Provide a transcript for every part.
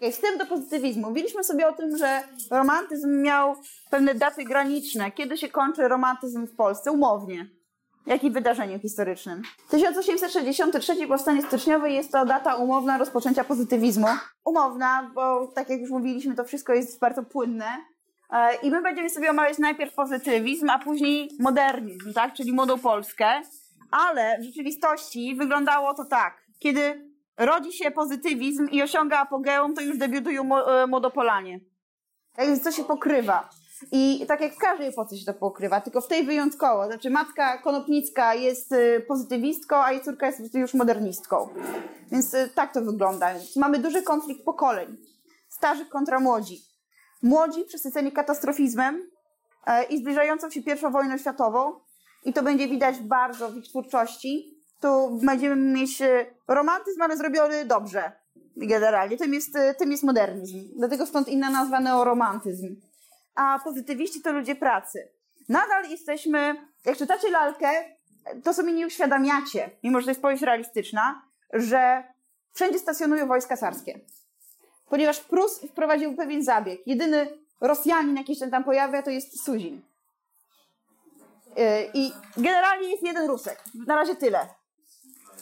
Okay, wstęp do pozytywizmu. Mówiliśmy sobie o tym, że romantyzm miał pewne daty graniczne. Kiedy się kończy romantyzm w Polsce? Umownie. Jakim wydarzeniem historycznym? 1863 powstanie styczniowe jest to data umowna rozpoczęcia pozytywizmu. Umowna, bo tak jak już mówiliśmy, to wszystko jest bardzo płynne. E, I my będziemy sobie omawiać najpierw pozytywizm, a później modernizm, tak? czyli młodą Polskę. Ale w rzeczywistości wyglądało to tak. Kiedy rodzi się pozytywizm i osiąga apogeum, to już debiutują e, młodopolanie. Tak więc to się pokrywa. I tak jak w każdej epoce się to pokrywa, tylko w tej wyjątkowo. Znaczy matka Konopnicka jest y, pozytywistką, a jej córka jest już modernistką. Więc y, tak to wygląda. Mamy duży konflikt pokoleń. Starzy kontra młodzi. Młodzi przesyceni katastrofizmem e, i zbliżającą się pierwszą wojną światową. I to będzie widać bardzo w ich twórczości. Tu będziemy mieć y, romantyzm, ale zrobiony dobrze. Generalnie. Tym jest, tym jest modernizm. Dlatego stąd inna nazwa neoromantyzm a pozytywiści to ludzie pracy. Nadal jesteśmy, jak czytacie lalkę, to sobie nie uświadamiacie, mimo że to jest powieść realistyczna, że wszędzie stacjonują wojska carskie. Ponieważ Prus wprowadził pewien zabieg. Jedyny Rosjanin, jaki się tam pojawia, to jest Suzin. Y, I generalnie jest jeden Rusek. Na razie tyle.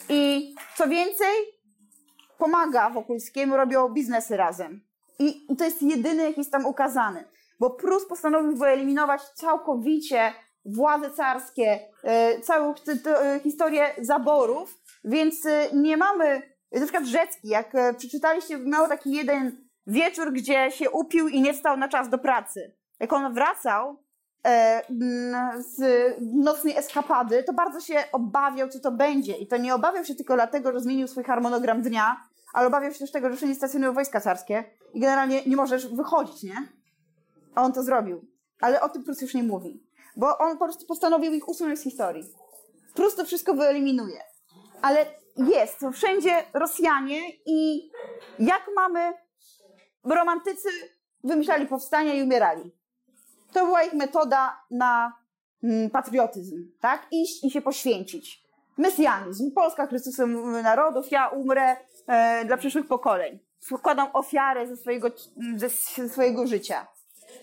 I co więcej, pomaga Wokulskiemu, robią biznesy razem. I to jest jedyny, jaki jest tam ukazany bo Prus postanowił wyeliminować całkowicie władze carskie, e, całą e, historię zaborów, więc e, nie mamy, na przykład Rzecki, jak przeczytaliście, miał taki jeden wieczór, gdzie się upił i nie wstał na czas do pracy. Jak on wracał z nocnej eskapady, to bardzo się obawiał, co to będzie. I to nie obawiał się tylko dlatego, że zmienił swój harmonogram dnia, ale obawiał się też tego, że wszędzie stacjonują wojska carskie i generalnie nie możesz wychodzić, nie? A on to zrobił. Ale o tym Prus już nie mówi. Bo on po prostu postanowił ich usunąć z historii. Prus to wszystko wyeliminuje. Ale jest, to wszędzie Rosjanie i jak mamy romantycy wymyślali powstania i umierali. To była ich metoda na mm, patriotyzm, tak? Iść i się poświęcić. Mesjanizm. Polska Chrystusem narodów, ja umrę e, dla przyszłych pokoleń. Składam ofiarę ze swojego, ze swojego życia.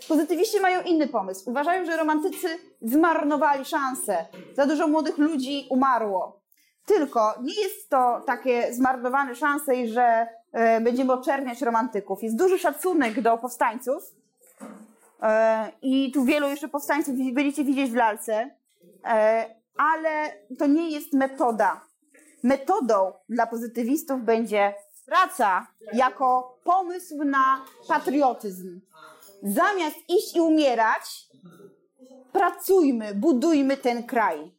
Pozytywiści mają inny pomysł. Uważają, że romantycy zmarnowali szansę. Za dużo młodych ludzi umarło. Tylko nie jest to takie zmarnowane szanse że e, będziemy oczerniać romantyków. Jest duży szacunek do powstańców. E, I tu wielu jeszcze powstańców będziecie widzieć w lalce. E, ale to nie jest metoda. Metodą dla pozytywistów będzie praca jako pomysł na patriotyzm zamiast iść i umierać, pracujmy, budujmy ten kraj.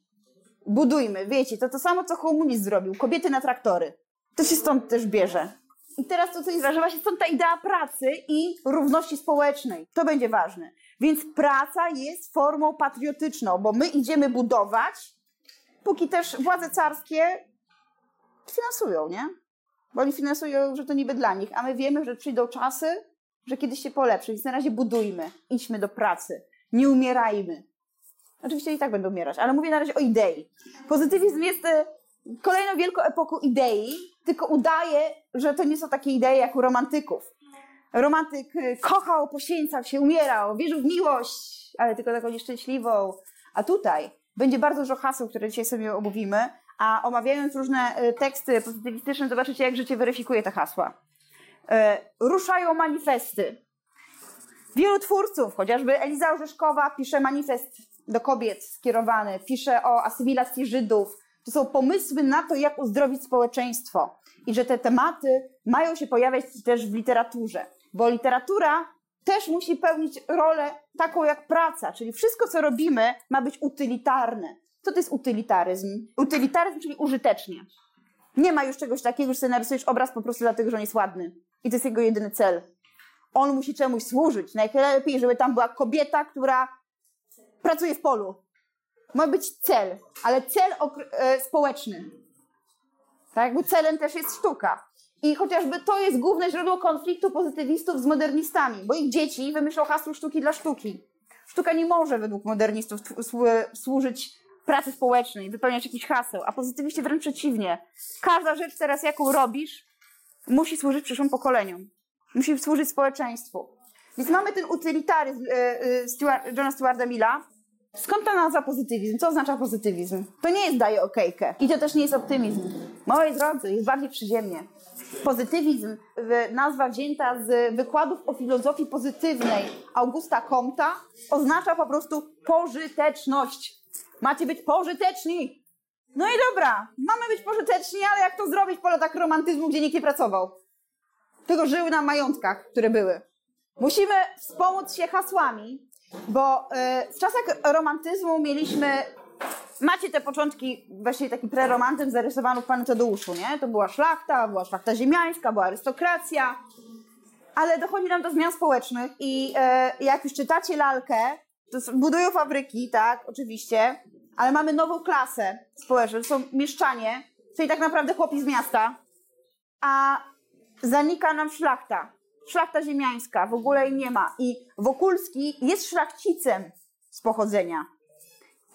Budujmy, wiecie, to to samo, co komunizm zrobił. Kobiety na traktory. To się stąd też bierze. I teraz to, co jest ważne, właśnie stąd ta idea pracy i równości społecznej. To będzie ważne. Więc praca jest formą patriotyczną, bo my idziemy budować, póki też władze carskie finansują, nie? Bo oni finansują, że to niby dla nich, a my wiemy, że przyjdą czasy, że kiedyś się polepszy, więc na razie budujmy, idźmy do pracy, nie umierajmy. Oczywiście i tak będą umierać, ale mówię na razie o idei. Pozytywizm jest e, kolejną wielką epoką idei, tylko udaje, że to nie są takie idee jak u romantyków. Romantyk e, kochał, poświęcał się, umierał, wierzył w miłość, ale tylko taką nieszczęśliwą. A tutaj będzie bardzo dużo haseł, które dzisiaj sobie omówimy, a omawiając różne e, teksty pozytywistyczne, zobaczycie, jak życie weryfikuje te hasła. E, ruszają manifesty. Wielu twórców, chociażby Eliza Orzeszkowa pisze manifest do kobiet skierowany, pisze o asymilacji Żydów. To są pomysły na to, jak uzdrowić społeczeństwo. I że te tematy mają się pojawiać też w literaturze, bo literatura też musi pełnić rolę taką jak praca, czyli wszystko, co robimy, ma być utylitarne. Co to jest utylitaryzm? Utylitaryzm, czyli użytecznie. Nie ma już czegoś takiego, że narysujesz obraz po prostu dlatego, że on jest ładny. I to jest jego jedyny cel. On musi czemuś służyć. Najlepiej, żeby tam była kobieta, która pracuje w polu. Ma być cel, ale cel e, społeczny. Tak jakby celem też jest sztuka. I chociażby to jest główne źródło konfliktu pozytywistów z modernistami, bo ich dzieci wymyślą hasło sztuki dla sztuki. Sztuka nie może według modernistów służyć pracy społecznej, wypełniać jakichś haseł, a pozytywiści wręcz przeciwnie. Każda rzecz teraz, jaką robisz, musi służyć przyszłym pokoleniom. Musi służyć społeczeństwu. Więc mamy ten utylitaryzm e, e, Johna Stuarta Milla. Skąd ta nazwa pozytywizm? Co oznacza pozytywizm? To nie jest daje okejkę. I to też nie jest optymizm. Moi drodzy, jest bardziej przyziemnie. Pozytywizm, nazwa wzięta z wykładów o filozofii pozytywnej Augusta Comta, oznacza po prostu pożyteczność. Macie być pożyteczni. No i dobra, mamy być pożyteczni, ale jak to zrobić po latach romantyzmu, gdzie nikt nie pracował? Tylko żyły na majątkach, które były. Musimy wspomóc się hasłami, bo y, w czasach romantyzmu mieliśmy macie te początki, właśnie taki preromantyzm zarysowany w Panu Tadeuszu, nie? To była szlachta, była szlachta ziemiańska, była arystokracja, ale dochodzi nam do zmian społecznych i e, jak już czytacie lalkę, to budują fabryki, tak, oczywiście, ale mamy nową klasę społeczną, to są mieszczanie, czyli tak naprawdę chłopi z miasta, a zanika nam szlachta, szlachta ziemiańska, w ogóle jej nie ma i Wokulski jest szlachcicem z pochodzenia.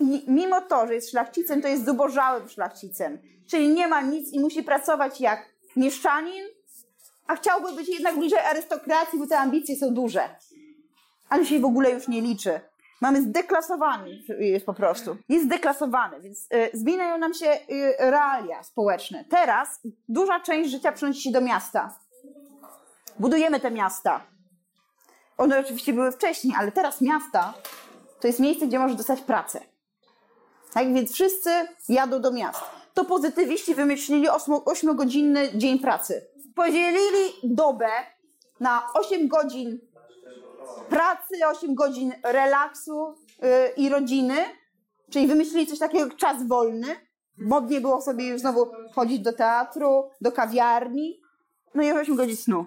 I mimo to, że jest szlachcicem, to jest zubożałym szlachcicem. Czyli nie ma nic i musi pracować jak mieszczanin, a chciałby być jednak bliżej arystokracji, bo te ambicje są duże. Ale się w ogóle już nie liczy. Mamy zdeklasowany, jest po prostu. Jest zdeklasowany, więc y, zmieniają nam się y, realia społeczne. Teraz duża część życia przenosi się do miasta. Budujemy te miasta. One oczywiście były wcześniej, ale teraz miasta to jest miejsce, gdzie możesz dostać pracę. Tak więc wszyscy jadą do miast. To pozytywiści wymyślili 8-godzinny dzień pracy. Podzielili dobę na 8 godzin pracy, 8 godzin relaksu yy, i rodziny, czyli wymyślili coś takiego jak czas wolny. Modnie było sobie już znowu chodzić do teatru, do kawiarni, no i 8 godzin snu.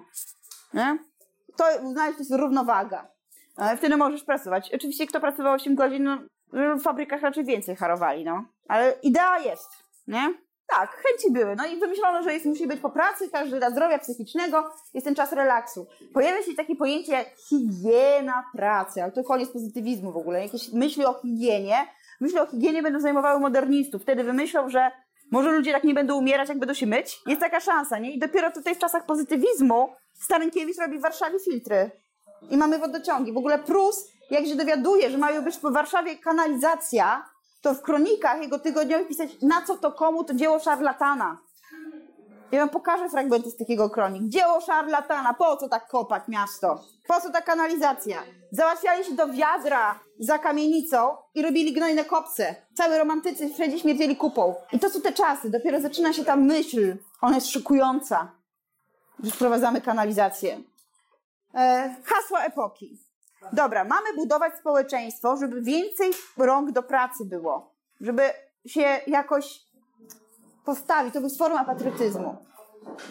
Nie? To to jest równowaga. Wtedy możesz pracować. Oczywiście, kto pracował 8 godzin, no, w fabrykach raczej więcej harowali, no. Ale idea jest, nie? Tak, chęci były. No i wymyślono, że jest, musi być po pracy, każdy dla zdrowia psychicznego jest ten czas relaksu. Pojawia się takie pojęcie jak higiena pracy, ale to koniec pozytywizmu w ogóle. Jakieś myśli o higienie. Myśli o higienie będą zajmowały modernistów. Wtedy wymyślą, że może ludzie tak nie będą umierać, jak będą się myć. Jest taka szansa, nie? I dopiero tutaj w czasach pozytywizmu Starynkiewicz robi w Warszawie filtry. I mamy wodociągi. W ogóle Prus jak się dowiaduje, że mają być w Warszawie kanalizacja, to w kronikach jego tygodniowych pisać, na co to komu to dzieło szarlatana. Ja wam pokażę fragmenty z takiego kronik. Dzieło szarlatana, po co tak kopać miasto? Po co ta kanalizacja? Załatwiali się do wiadra za kamienicą i robili gnojne kopce. Cały romantycy wszędzie śmierdzieli kupą. I to są te czasy. Dopiero zaczyna się ta myśl. Ona jest szykująca, wprowadzamy kanalizację. E, hasła epoki. Dobra, mamy budować społeczeństwo, żeby więcej rąk do pracy było, żeby się jakoś postawić. To jest forma patriotyzmu.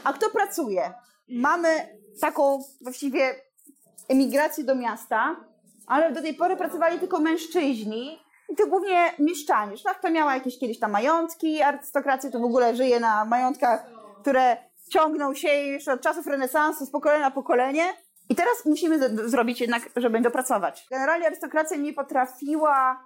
A kto pracuje? Mamy taką właściwie emigrację do miasta, ale do tej pory pracowali tylko mężczyźni i to głównie mieszczanie. Szlachta miała jakieś kiedyś tam majątki, arystokracja to w ogóle żyje na majątkach, które ciągną się już od czasów renesansu z pokolenia na pokolenie. I teraz musimy zrobić jednak, żeby dopracować. Generalnie arystokracja nie potrafiła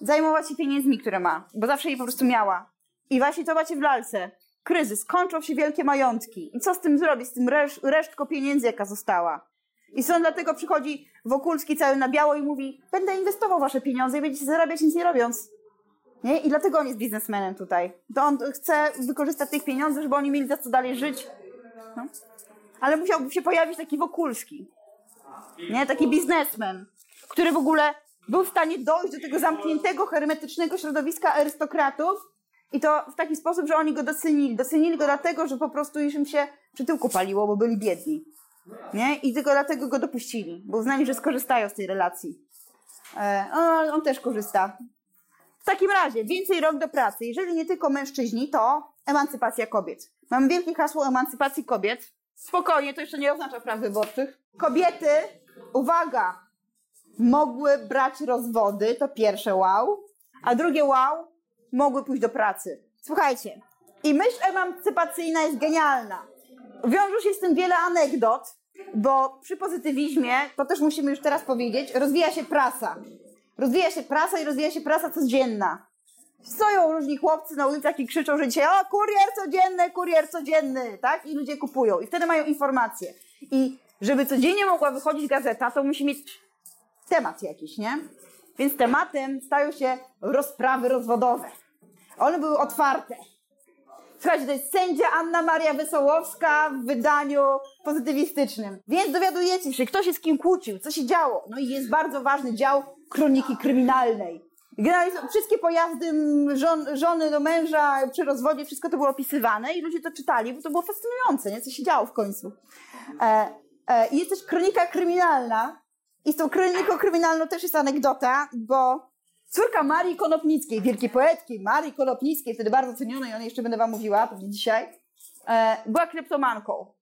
zajmować się pieniędzmi, które ma, bo zawsze je po prostu miała. I właśnie to macie w lalce. Kryzys, kończą się wielkie majątki. I co z tym zrobić, z tym reszt resztką pieniędzy, jaka została? I stąd dlatego przychodzi Wokulski cały na biało i mówi, będę inwestował wasze pieniądze i będziecie zarabiać nic nie robiąc. Nie? I dlatego on jest biznesmenem tutaj. To on chce wykorzystać tych pieniędzy, żeby oni mieli za co dalej żyć. No ale musiałby się pojawić taki Wokulski. Nie? Taki biznesmen, który w ogóle był w stanie dojść do tego zamkniętego, hermetycznego środowiska arystokratów i to w taki sposób, że oni go docenili. Docenili go dlatego, że po prostu już im się przy tyłku paliło, bo byli biedni. Nie? I tylko dlatego go dopuścili, bo uznali, że skorzystają z tej relacji. E, on, on też korzysta. W takim razie, więcej rok do pracy. Jeżeli nie tylko mężczyźni, to emancypacja kobiet. Mam wielkie hasło emancypacji kobiet. Spokojnie, to jeszcze nie oznacza praw wyborczych. Kobiety, uwaga, mogły brać rozwody, to pierwsze wow, a drugie wow, mogły pójść do pracy. Słuchajcie, i myśl emancypacyjna jest genialna. Wiążą się z tym wiele anegdot, bo przy pozytywizmie, to też musimy już teraz powiedzieć, rozwija się prasa. Rozwija się prasa i rozwija się prasa codzienna. Stoją różni chłopcy na ulicach i krzyczą, że dzisiaj o, kurier codzienny, kurier codzienny, tak? I ludzie kupują. I wtedy mają informacje. I żeby codziennie mogła wychodzić gazeta, to musi mieć temat jakiś, nie? Więc tematem stają się rozprawy rozwodowe. One były otwarte. Słuchajcie, to jest sędzia Anna Maria Wesołowska w wydaniu pozytywistycznym. Więc dowiadujecie się, kto się z kim kłócił, co się działo. No i jest bardzo ważny dział kroniki kryminalnej. Generalnie wszystkie pojazdy żon, żony do męża przy rozwodzie, wszystko to było opisywane i ludzie to czytali, bo to było fascynujące, nie? co się działo w końcu. E, e, jest też kronika kryminalna i z tą kroniką kryminalną też jest anegdota, bo córka Marii Konopnickiej, wielkiej poetki Marii Konopnickiej, wtedy bardzo cenionej, o niej jeszcze będę wam mówiła, pewnie dzisiaj, e, była kleptomanką.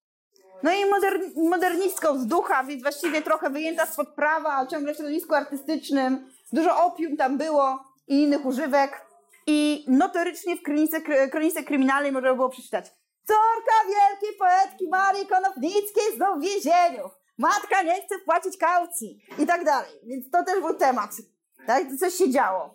No i modern, modernistką z ducha, więc właściwie trochę wyjęta spod prawa, ciągle w środowisku artystycznym, Dużo opium tam było i innych używek. I notorycznie w kronice, kronice kryminalnej można było przeczytać. Córka wielkiej poetki Marii Konopnickiej znów w więzieniu. Matka nie chce płacić kaucji i tak dalej. Więc to też był temat. Tak? Coś się działo.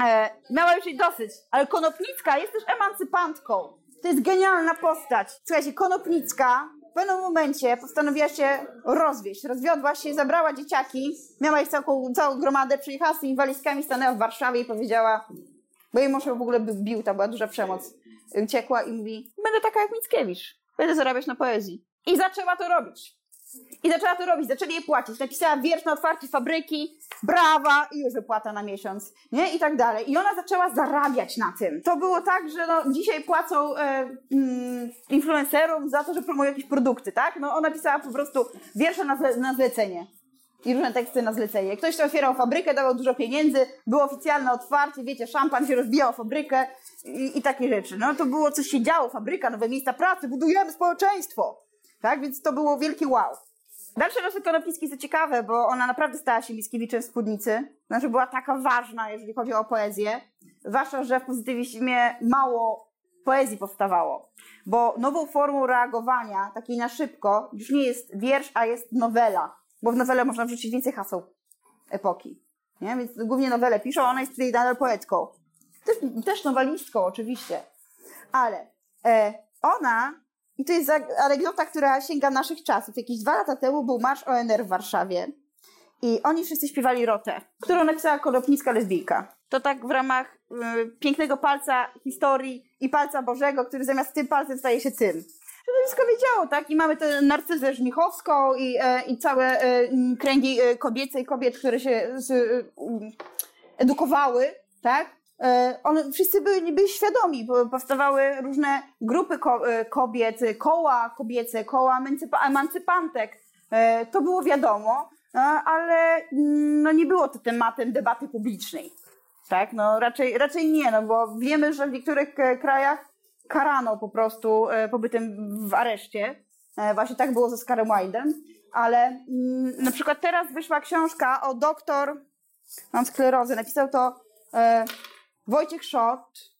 E, miała już jej dosyć. Ale Konopnicka jest też emancypantką. To jest genialna postać. Słuchajcie, Konopnicka w pewnym momencie postanowiła się rozwieść. Rozwiodła się, zabrała dzieciaki, miała ich całą, całą gromadę, przyjechała z tymi walizkami, stanęła w Warszawie i powiedziała, bo jej mąż w ogóle bił, tam była duża przemoc. Uciekła i mówi, będę taka jak Mickiewicz, będę zarabiać na poezji. I zaczęła to robić. I zaczęła to robić, zaczęli jej płacić. Napisała wiersz na otwarcie fabryki, brawa i już wypłata na miesiąc, nie? I tak dalej. I ona zaczęła zarabiać na tym. To było tak, że no, dzisiaj płacą e, mm, influencerom za to, że promują jakieś produkty, tak? No ona pisała po prostu wiersze na, na zlecenie. I różne teksty na zlecenie. Ktoś to otwierał fabrykę, dawał dużo pieniędzy, było oficjalne otwarcie, wiecie, szampan się rozbijał fabrykę i, i takie rzeczy. No to było, coś się działo, fabryka, nowe miejsca pracy, budujemy społeczeństwo. Tak, więc to było wielkie wow. Dalsze losy Konopnickiej są ciekawe, bo ona naprawdę stała się Mickiewiczem w spódnicy. Znaczy była taka ważna, jeżeli chodzi o poezję. Zwłaszcza, że w pozytywizmie mało poezji powstawało. Bo nową formą reagowania, takiej na szybko, już nie jest wiersz, a jest nowela. Bo w nowelę można wrzucić więcej haseł epoki. Nie? Więc głównie nowele piszą, ona jest tutaj nadal poetką. Też, też nowelistką oczywiście. Ale e, ona i to jest anegdota, która sięga naszych czasów. Jakieś dwa lata temu był marsz ONR w Warszawie. I oni wszyscy śpiewali rotę, którą napisała Konopnicka lesbijka. To tak w ramach y, pięknego palca historii i palca Bożego, który zamiast tym palcem staje się tym. To wszystko wiedziało, tak? I mamy tę Narcyzę Żmichowską i, e, i całe e, kręgi e, kobiece i kobiet, które się z, e, edukowały, tak? E, one wszyscy byli, byli świadomi, bo powstawały różne grupy e, kobiet, koła kobiece, koła emancypantek. E, to było wiadomo, ale mm, no nie było to tematem debaty publicznej. Tak? No raczej, raczej nie, no bo wiemy, że w niektórych krajach karano po prostu pobytem w areszcie. Właśnie tak było ze Oscarem Wilde'em. Ale mm, na przykład teraz wyszła książka o doktor, mam sklerozę, napisał to Wojciech Szot.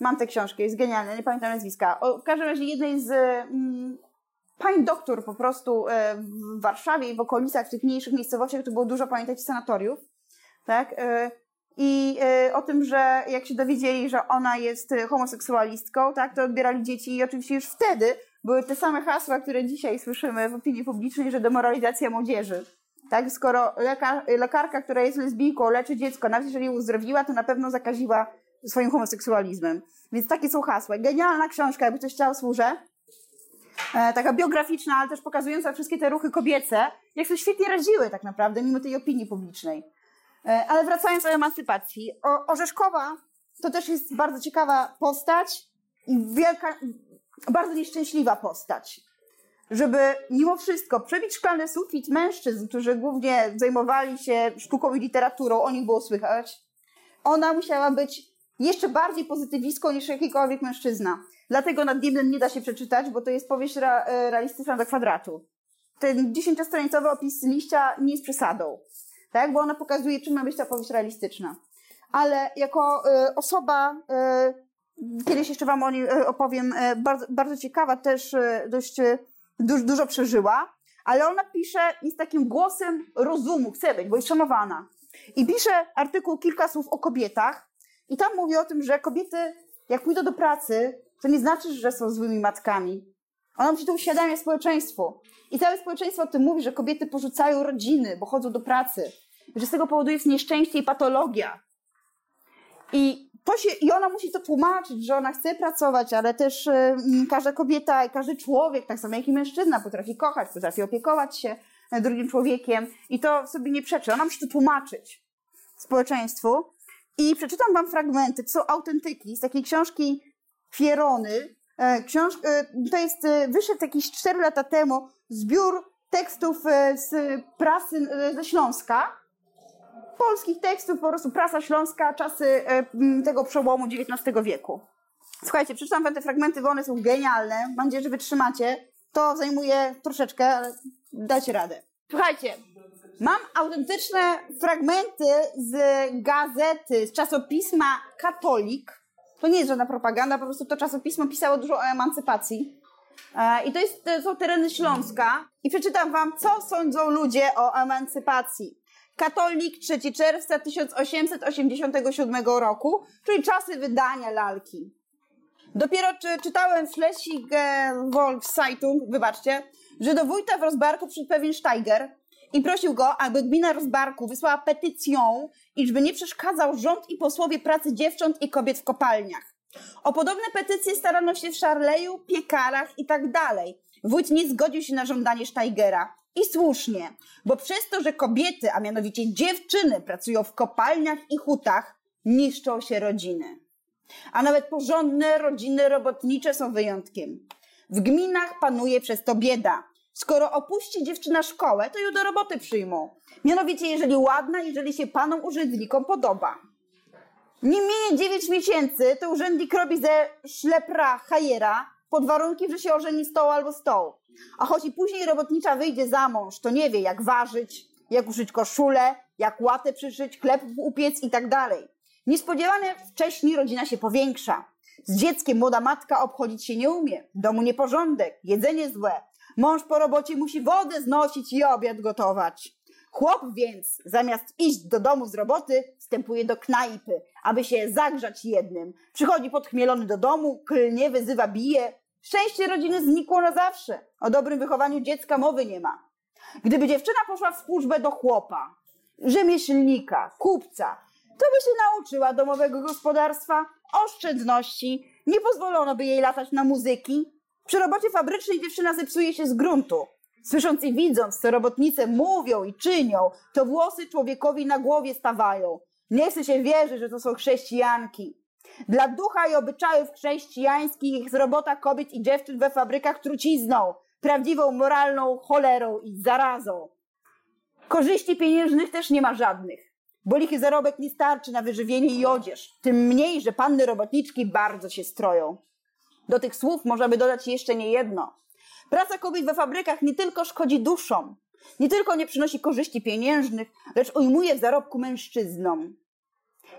Mam tę książkę, jest genialna, nie pamiętam nazwiska. O, w każdym razie jednej z mm, pań doktor po prostu e, w Warszawie i w okolicach, w tych mniejszych miejscowościach, to było dużo, pamiętacie, sanatoriów. Tak? E, I e, o tym, że jak się dowiedzieli, że ona jest homoseksualistką, tak, to odbierali dzieci i oczywiście już wtedy były te same hasła, które dzisiaj słyszymy w opinii publicznej, że demoralizacja młodzieży. Tak? Skoro lekar, lekarka, która jest lesbijką, leczy dziecko, nawet jeżeli uzdrowiła, to na pewno zakaziła swoim homoseksualizmem. Więc takie są hasła. Genialna książka, jakby ktoś chciał, służę. E, taka biograficzna, ale też pokazująca wszystkie te ruchy kobiece, jak sobie świetnie radziły tak naprawdę, mimo tej opinii publicznej. E, ale wracając do emancypacji. O, Orzeszkowa to też jest bardzo ciekawa postać i wielka, bardzo nieszczęśliwa postać żeby mimo wszystko przebić szklany sufit mężczyzn, którzy głównie zajmowali się sztuką i literaturą, o nich było słychać, ona musiała być jeszcze bardziej pozytywistką niż jakikolwiek mężczyzna. Dlatego nad Niebem nie da się przeczytać, bo to jest powieść ra, e, realistyczna do kwadratu. Ten dziesięciostronicowy opis liścia nie jest przesadą, tak? bo ona pokazuje, czym ma być ta powieść realistyczna. Ale jako y, osoba, y, kiedyś jeszcze Wam o niej opowiem, bardzo, bardzo ciekawa, też dość dużo, dużo przeżyła, ale ona pisze i z takim głosem rozumu, chce być, bo jest szanowana. I pisze artykuł kilka słów o kobietach, I tam mówi o tym, że kobiety, jak pójdą do pracy, to nie znaczy, że są złymi matkami. Ona musi to uświadamia społeczeństwu. I całe społeczeństwo o tym mówi, że kobiety porzucają rodziny, bo chodzą do pracy. Że z tego powodu jest nieszczęście i patologia. I, to się, I ona musi to tłumaczyć, że ona chce pracować, ale też y, każda kobieta i każdy człowiek, tak samo jak i mężczyzna, potrafi kochać, potrafi opiekować się drugim człowiekiem i to sobie nie przeczy. Ona musi to tłumaczyć społeczeństwu. I przeczytam wam fragmenty, to są autentyki z takiej książki Fierony. E, książ... E, to jest, e, wyszedł jakieś 4 lata temu zbiór tekstów z prasy ze Śląska. Polskich tekstów, po prostu prasa śląska, czasy tego przełomu XIX wieku. Słuchajcie, przeczytam wam te fragmenty, bo one są genialne. Mam nadzieję, że wytrzymacie. To zajmuje troszeczkę, ale dacie radę. Słuchajcie, mam autentyczne fragmenty z gazety, z czasopisma Katolik. To nie jest żadna propaganda, po prostu to czasopismo pisało dużo o emancypacji. E, I to, jest, to są tereny Śląska. I przeczytam wam, co sądzą ludzie o emancypacji. Katolik 3 czerwca 1887 roku, czyli czasy wydania lalki. Dopiero czy, czytałem w Schleswig Volkszeitung, wybaczcie, że do wójta w Rozbarku przyszedł pewien Steiger i prosił go, aby gmina Rozbarku wysłała petycję, iżby nie przeszkadzał rząd i posłowie pracy dziewcząt i kobiet w kopalniach. O podobne petycje starano się w Szarleju, piekarach i tak dalej. Wójt nie zgodził się na żądanie Steigera. I słusznie, bo przez to, że kobiety, a mianowicie dziewczyny, pracują w kopalniach i hutach, niszczą się rodziny. A nawet porządne rodziny robotnicze są wyjątkiem. W gminach panuje przez to bieda. Skoro opuści dziewczyna szkołę, to ją do roboty przyjmą. Mianowicie, jeżeli ładna, jeżeli się panom urzędnikom podoba. Nie minie 9 miesięcy, to urzędnik robi ze szlepra hajera pod warunkiem, że się ożeni stoł albo stoł. A choć i później robotnicza wyjdzie za mąż, to nie wie jak ważyć, jak uszyć koszulę, jak łatę przyszyć, chleb upiec i tak dalej. Niespodziewanie wcześniej rodzina się powiększa. Z dzieckiem młoda matka obchodzić się nie umie, w domu nieporządek, jedzenie złe. Mąż po robocie musi wodę znosić i obiad gotować. Chłop więc, zamiast iść do domu z roboty, wstępuje do knajpy, aby się zagrzać jednym. Przychodzi podchmielony do domu, klnie, wyzywa, bije. Szczęście rodziny znikło na zawsze. O dobrym wychowaniu dziecka mowy nie ma. Gdyby dziewczyna poszła w służbę do chłopa, rzemieślnika, kupca, to by się nauczyła domowego gospodarstwa, oszczędności, nie pozwolono by jej latać na muzyki. Przy robocie fabrycznej dziewczyna zepsuje się z gruntu. Słysząc i widząc, co robotnice mówią i czynią, to włosy człowiekowi na głowie stawają. Nie chce się wierzyć, że to są chrześcijanki. Dla ducha i obyczajów chrześcijańskich robota kobiet i dziewczyn we fabrykach trucizną, prawdziwą moralną cholerą i zarazą. Korzyści pieniężnych też nie ma żadnych bo lichy zarobek nie starczy na wyżywienie i odzież. Tym mniej, że panny robotniczki bardzo się stroją. Do tych słów możemy dodać jeszcze nie jedno. Praca kobiet we fabrykach nie tylko szkodzi duszom, nie tylko nie przynosi korzyści pieniężnych, lecz ujmuje w zarobku mężczyznom.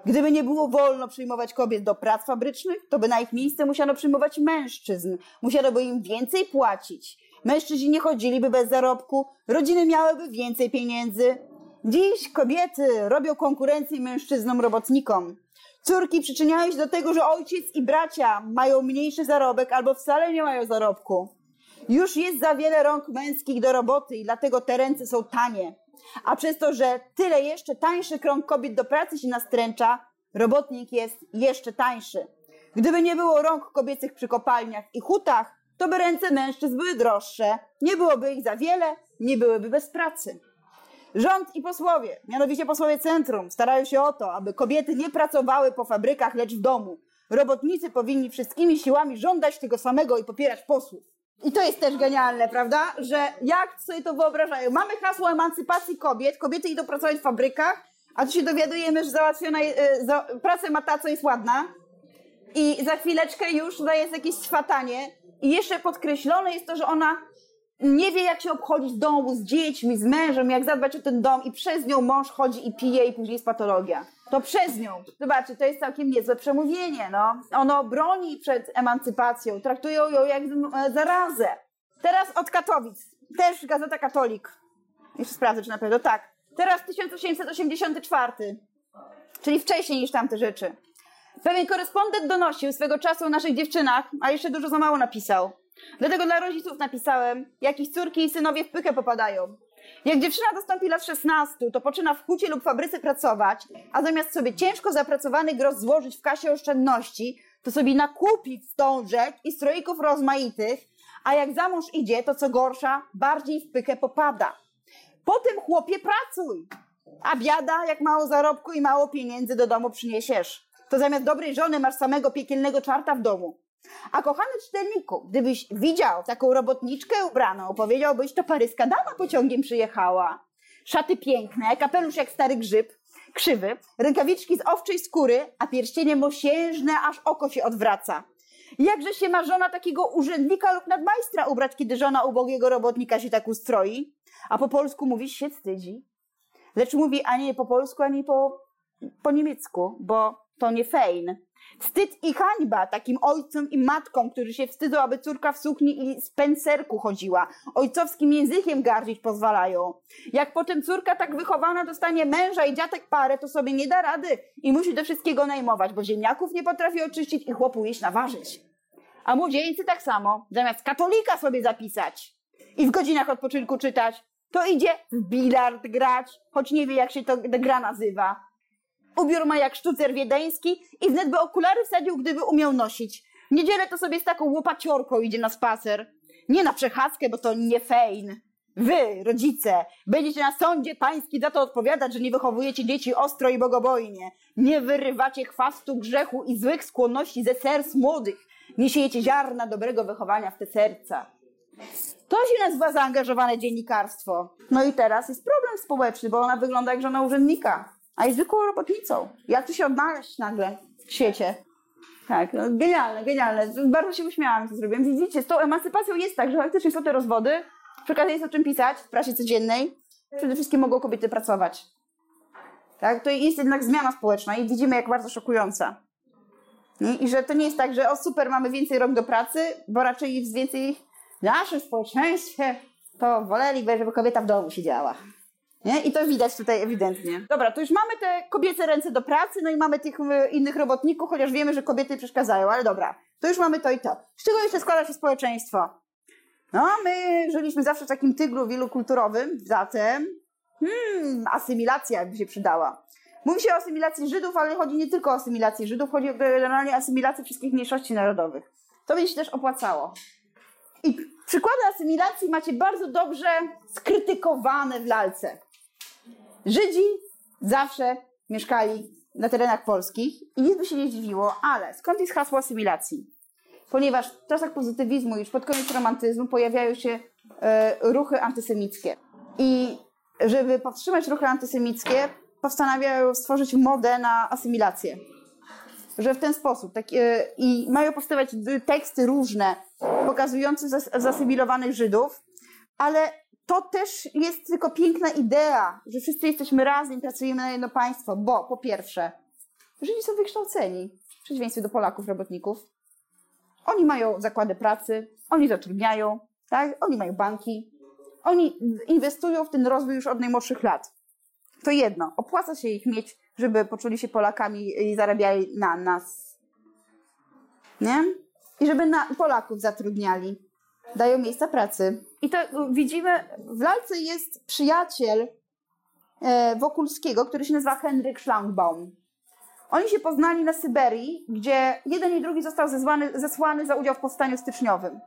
Gdyby nie było wolno przyjmować kobiet do prac fabrycznych, to by na ich miejsce musiano przyjmować mężczyzn. Musiano by im więcej płacić. Mężczyźni nie chodziliby bez zarobku, rodziny miałyby więcej pieniędzy, Dziś kobiety robią konkurencję mężczyznom robotnikom. Córki przyczyniają się do tego, że ojciec i bracia mają mniejszy zarobek albo wcale nie mają zarobku. Już jest za wiele rąk męskich do roboty i dlatego te ręce są tanie. A przez to, że tyle jeszcze tańszy krąg kobiet do pracy się nastręcza, robotnik jest jeszcze tańszy. Gdyby nie było rąk kobiecych przy kopalniach i hutach, to by ręce mężczyzn były droższe, nie byłoby ich za wiele, nie byłyby bez pracy. Rząd i posłowie, mianowicie posłowie centrum, starają się o to, aby kobiety nie pracowały po fabrykach, lecz w domu. Robotnicy powinni wszystkimi siłami żądać tego samego i popierać posłów. I to jest też genialne, prawda? Że jak sobie to wyobrażają? Mamy hasło emancypacji kobiet, kobiety idą pracować w fabrykach, a tu się dowiadujemy, że załatwiona, e, za, pracę ma ta, co jest ładna. I za chwileczkę już tutaj jest jakieś swatanie. I jeszcze podkreślone jest to, że ona nie wie, jak się obchodzić domu z dziećmi, z mężem, jak zadbać o ten dom i przez nią mąż chodzi i pije i później jest patologia. To przez nią. Zobaczcie, to jest całkiem niezłe przemówienie, no. Ono broni przed emancypacją, traktują ją jak e, zarazę. Teraz od Katowic. Też Gazeta Katolik. Jeszcze sprawdzę, czy na pewno tak. Teraz 1884, czyli wcześniej niż tamte rzeczy. Pewien korespondent donosił swego czasu o naszych dziewczynach, a jeszcze dużo za mało napisał. Dlatego dla rodziców napisałem, jakich córki i synowie w pykę popadają. Jak dziewczyna dostąpi lat 16, to poczyna w hucie lub fabryce pracować, a zamiast sobie ciężko zapracowany grosz złożyć w kasie oszczędności, to sobie nakupi wstążek i stroików rozmaitych, a jak za mąż idzie, to co gorsza, bardziej w pykę popada. Potem chłopie pracuj, a biada, jak mało zarobku i mało pieniędzy do domu przyniesiesz. To zamiast dobrej żony masz samego piekielnego czarta w domu. A kochany czytelniku, gdybyś widział taką robotniczkę ubraną, powiedziałbyś, to paryska dama pociągiem przyjechała. Szaty piękne, kapelusz jak stary grzyb, krzywy, rękawiczki z owczej skóry, a pierścienie mosiężne, aż oko się odwraca. Jakże się ma żona takiego urzędnika lub nadmajstra ubrać, kiedy żona ubogiego robotnika się tak ustroi? A po polsku mówi się wstydzi. Lecz mówi ani po polsku, ani po, po niemiecku, bo to nie fejn. Wstyd i hańba takim ojcom i matkom, którzy się wstydzą, aby córka w sukni i spencerku chodziła. Ojcowskim językiem gardzić pozwalają. Jak potem córka tak wychowana dostanie męża i dziatek parę, to sobie nie da rady i musi do wszystkiego najmować, bo ziemniaków nie potrafi oczyścić i chłopu jeść naważyć. A młodzieńcy tak samo, zamiast katolika sobie zapisać i w godzinach odpoczynku czytać, to idzie w bilard grać, choć nie wie jak się to gra nazywa. Ubiór ma jak sztucer wiedeński i wnet by okulary wsadził, gdyby umiał nosić. W niedzielę to sobie z taką łopaciorką idzie na spacer. Nie na przechadzkę, bo to nie fejn. Wy, rodzice, będziecie na sądzie pański za to odpowiadać, że nie wychowujecie dzieci ostro i bogobojnie. Nie wyrywacie chwastu grzechu i złych skłonności ze serc młodych. Nie siejecie ziarna dobrego wychowania w te serca. To się nazywa zaangażowane dziennikarstwo. No i teraz jest problem społeczny, bo ona wygląda jak żona urzędnika a jest zwykłą robotnicą. Jak tu się odnaleźć nagle w świecie? Tak, no, genialne, genialne. Bardzo się uśmiałam, co zrobiłem. Widzicie, z tą emancypacją jest tak, że faktycznie są te rozwody, przy okazji jest o czym pisać w prasie codziennej. Przede wszystkim mogą kobiety pracować. Tak, to jest jednak zmiana społeczna i widzimy, jak bardzo szokująca. I że to nie jest tak, że o super, mamy więcej rok do pracy, bo raczej jest więcej w naszym społeczeństwie, to woleliby, żeby kobieta w domu siedziała. Nie? I to widać tutaj ewidentnie. Dobra, to już mamy te kobiece ręce do pracy, no i mamy tych e, innych robotników, chociaż wiemy, że kobiety przeszkadzają, ale dobra, to już mamy to i to. Z czego jeszcze składa się społeczeństwo? No, my żyliśmy zawsze w takim tyglu wielokulturowym, zatem hmm, asymilacja by się przydała. Mówi się o asymilacji Żydów, ale chodzi nie tylko o asymilację Żydów, chodzi o generalnie asymilację wszystkich mniejszości narodowych. To by się też opłacało. I przykłady asymilacji macie bardzo dobrze skrytykowane w lalce. Żydzi zawsze mieszkali na terenach polskich i nic by się nie dziwiło, ale skąd jest hasło asymilacji? Ponieważ w czasach pozytywizmu już pod koniec romantyzmu pojawiają się e, ruchy antysemickie. I żeby powstrzymać ruchy antysemickie, postanawiają stworzyć modę na asymilację. Że w ten sposób. Tak, e, I mają powstawać teksty różne, pokazujące zas zasymilowanych Żydów, ale to też jest tylko piękna idea, że wszyscy jesteśmy razem, pracujemy na jedno państwo, bo po pierwsze, Żydzi są wykształceni, w przeciwieństwie do Polaków, robotników. Oni mają zakłady pracy, oni zatrudniają, tak? oni mają banki, oni inwestują w ten rozwój już od najmłodszych lat. To jedno, opłaca się ich mieć, żeby poczuli się Polakami i zarabiali na nas. Nie? I żeby na Polaków zatrudniali dają miejsca pracy. I to widzimy, w lalce jest przyjaciel e, Wokulskiego, który się nazywa Henryk Schlangbaum. Oni się poznali na Syberii, gdzie jeden i drugi został zesłany, zesłany za udział w powstaniu styczniowym.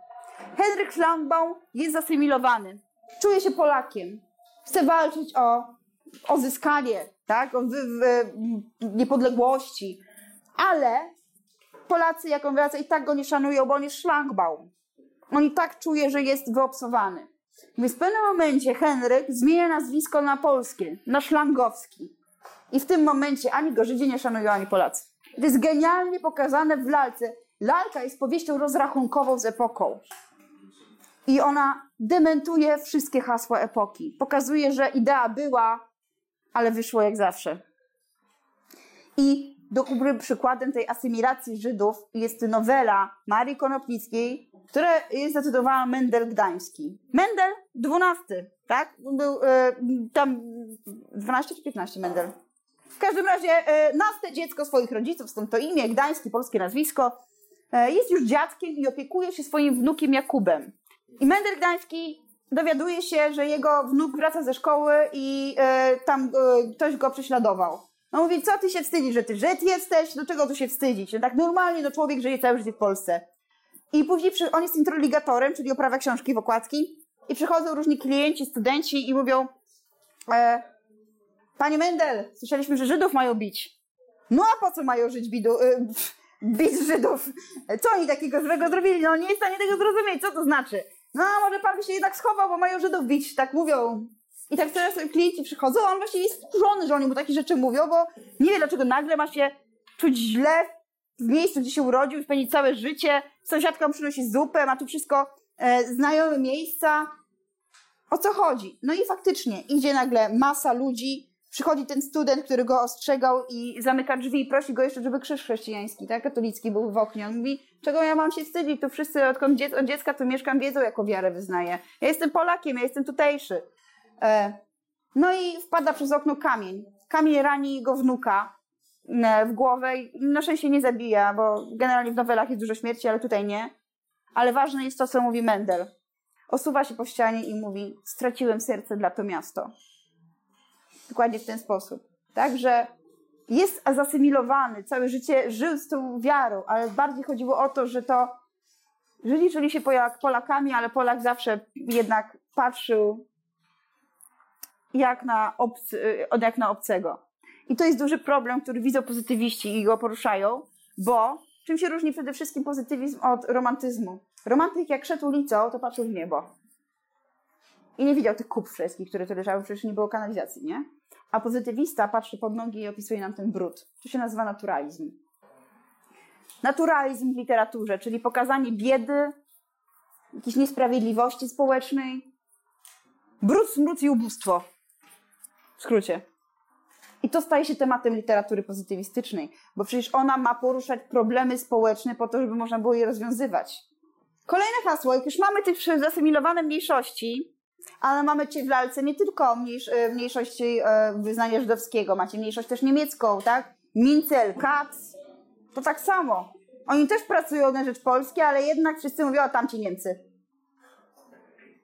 Henryk Schlangbaum jest zasymilowany. Czuje się Polakiem. Chce walczyć o, o zyskanie, tak? o niepodległości. Ale Polacy, jak on wraca, i tak go nie szanują, bo on jest Schlangbaum. On i tak czuje, że jest wyobsowany. Więc w pewnym momencie Henryk zmienia nazwisko na polskie, na szlangowski. I w tym momencie ani go Żydzi nie szanują, ani Polacy. To jest genialnie pokazane w lalce. Lalka jest powieścią rozrachunkową z epoką. I ona dementuje wszystkie hasła epoki. Pokazuje, że idea była, ale wyszło jak zawsze. I dobrym przykładem tej asymilacji Żydów jest nowela Marii Konopnickiej, która jest zatytułowana Mendel Gdański. Mendel XII, tak? Był y, tam 12 czy 15 Mendel? W każdym razie e, naste dziecko swoich rodziców, stąd to imię, gdańskie, polskie nazwisko, e, jest już dziadkiem i opiekuje się swoim wnukiem Jakubem. I Mendel Gdański dowiaduje się, że jego wnuk wraca ze szkoły i e, tam e, ktoś go prześladował. No mówi, co ty się wstydzisz, że ty Żyd jesteś? Do czego tu się wstydzić? No tak normalnie no człowiek żyje całe życie w Polsce. I później przy, on jest introligatorem, czyli oprawia książki w okładki. I przychodzą różni klienci, studenci i mówią e, Panie Mendel, słyszeliśmy, że Żydów mają bić. No a po co mają żyć bidu, e, bić Żydów? Co oni takiego złego zrobili? No nie jest w stanie tego zrozumieć. Co to znaczy? No a może pan by się jednak schował, bo mają Żydów bić. Tak mówią. I tak teraz klienci przychodzą, a on właśnie jest wkurzony, że oni mu takie rzeczy mówią, bo nie wie dlaczego nagle ma się czuć źle w miejscu, gdzie się urodził, spędzić całe życie. Sąsiadka mu przynosi zupę, ma tu wszystko e, znajome miejsca. O co chodzi? No i faktycznie idzie nagle masa ludzi, przychodzi ten student, który go ostrzegał i zamyka drzwi i prosi go jeszcze, żeby krzyż chrześcijański, tak, katolicki był w oknie. On mówi, czego ja mam się wstydzić? Tu wszyscy odkąd dziec od dziecka tu mieszkam, wiedzą, jaką wiarę wyznaję. Ja jestem Polakiem, ja jestem tutejszy. E, no i wpada przez okno kamień. Kamień rani jego wnuka w głowę na szczęście nie zabija, bo generalnie w nowelach jest dużo śmierci, ale tutaj nie. Ale ważne jest to, co mówi Mendel. Osuwa się po ścianie i mówi: Straciłem serce dla to miasto. Dokładnie w ten sposób. Także jest zasymilowany, całe życie żył z tą wiarą, ale bardziej chodziło o to, że to żyli, czuli się Polakami, ale Polak zawsze jednak patrzył jak na, obcy, jak na obcego. I to jest duży problem, który widzą pozytywiści i go poruszają, bo czym się różni przede wszystkim pozytywizm od romantyzmu? Romantyk jak szedł ulicą, to patrzył w niebo. I nie widział tych kup wszystkich, które tu leżały, przecież nie było kanalizacji, nie? A pozytywista patrzy pod nogi i opisuje nam ten brud. To się nazywa naturalizm. Naturalizm w literaturze, czyli pokazanie biedy, jakiejś niesprawiedliwości społecznej. Brud, smród i ubóstwo. W skrócie. I to staje się tematem literatury pozytywistycznej, bo przecież ona ma poruszać problemy społeczne po to, żeby można było je rozwiązywać. Kolejne hasło, jak już mamy te zasymilowane mniejszości, ale mamy cię w lalce nie tylko mniejsz, e, mniejszości e, wyznania żydowskiego, macie mniejszość też niemiecką, tak? Mincel, Katz, to tak samo. Oni też pracują na rzecz Polski, ale jednak wszyscy mówią, o tamci Niemcy.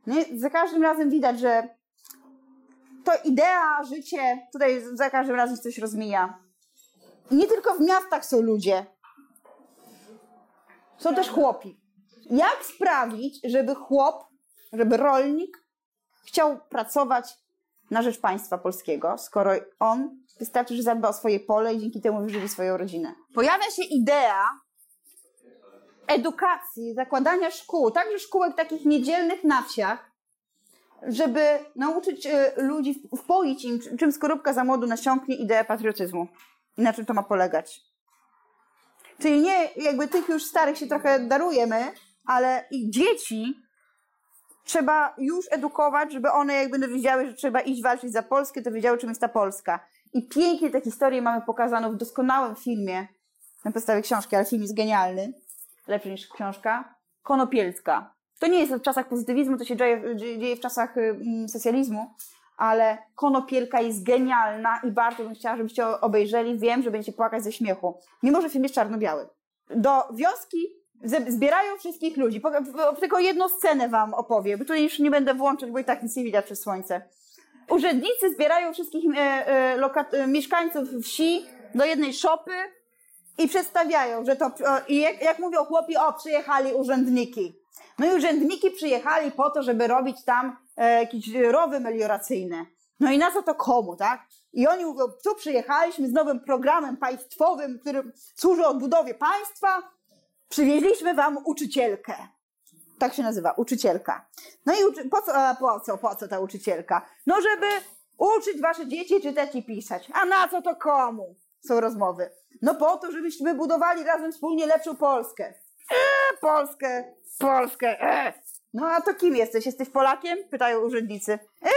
Nie? Za każdym razem widać, że to idea, życie, tutaj za każdym razem coś rozmija. I nie tylko w miastach są ludzie. Są też chłopi. Jak sprawić, żeby chłop, żeby rolnik chciał pracować na rzecz państwa polskiego, skoro on wystarczy, że zadba o swoje pole i dzięki temu wyżywi swoją rodzinę. Pojawia się idea edukacji, zakładania szkół, także szkółek takich niedzielnych na wsiach, żeby nauczyć e, ludzi, wpoić im, czym skorupka za młodu nasiąknie ideę patriotyzmu. I na czym to ma polegać. Czyli nie jakby tych już starych się trochę darujemy, ale i dzieci trzeba już edukować, żeby one jakby wiedziały, że trzeba iść walczyć za Polskę, to wiedziały, czym jest ta Polska. I pięknie tę historię mamy pokazaną w doskonałym filmie, na podstawie książki, ale film jest genialny, lepszy niż książka, Konopielska. To nie jest w czasach pozytywizmu, to się dzieje, dzieje w czasach mm, socjalizmu, ale Konopielka jest genialna i bardzo bym chciała, żebyście obejrzeli. Wiem, że będziecie płakać ze śmiechu. Mimo, że film jest czarno-biały. Do wioski zbierają wszystkich ludzi. Tylko jedną scenę wam opowiem, tu już nie będę włączać, bo i tak nic nie widać przez słońce. Urzędnicy zbierają wszystkich e, e, e, mieszkańców wsi do jednej szopy i przedstawiają, że to, i jak, jak mówią chłopi, o, przyjechali urzędniki. No i urzędniki przyjechali po to, żeby robić tam e, jakieś rowy melioracyjne. No i na co to komu, tak? I oni mówią, tu przyjechaliśmy z nowym programem państwowym, który służy odbudowie państwa, przywieźliśmy wam uczycielkę. Tak się nazywa, uczycielka. No i uczy... po, co, po co, po co ta uczycielka? No żeby uczyć wasze dzieci czytać i pisać. A na co to komu? Są rozmowy. No po to, żebyśmy budowali razem wspólnie lepszą Polskę. Eee, Polskę, Polskę, eee. No a to kim jesteś? Jesteś Polakiem? Pytają urzędnicy. Eee,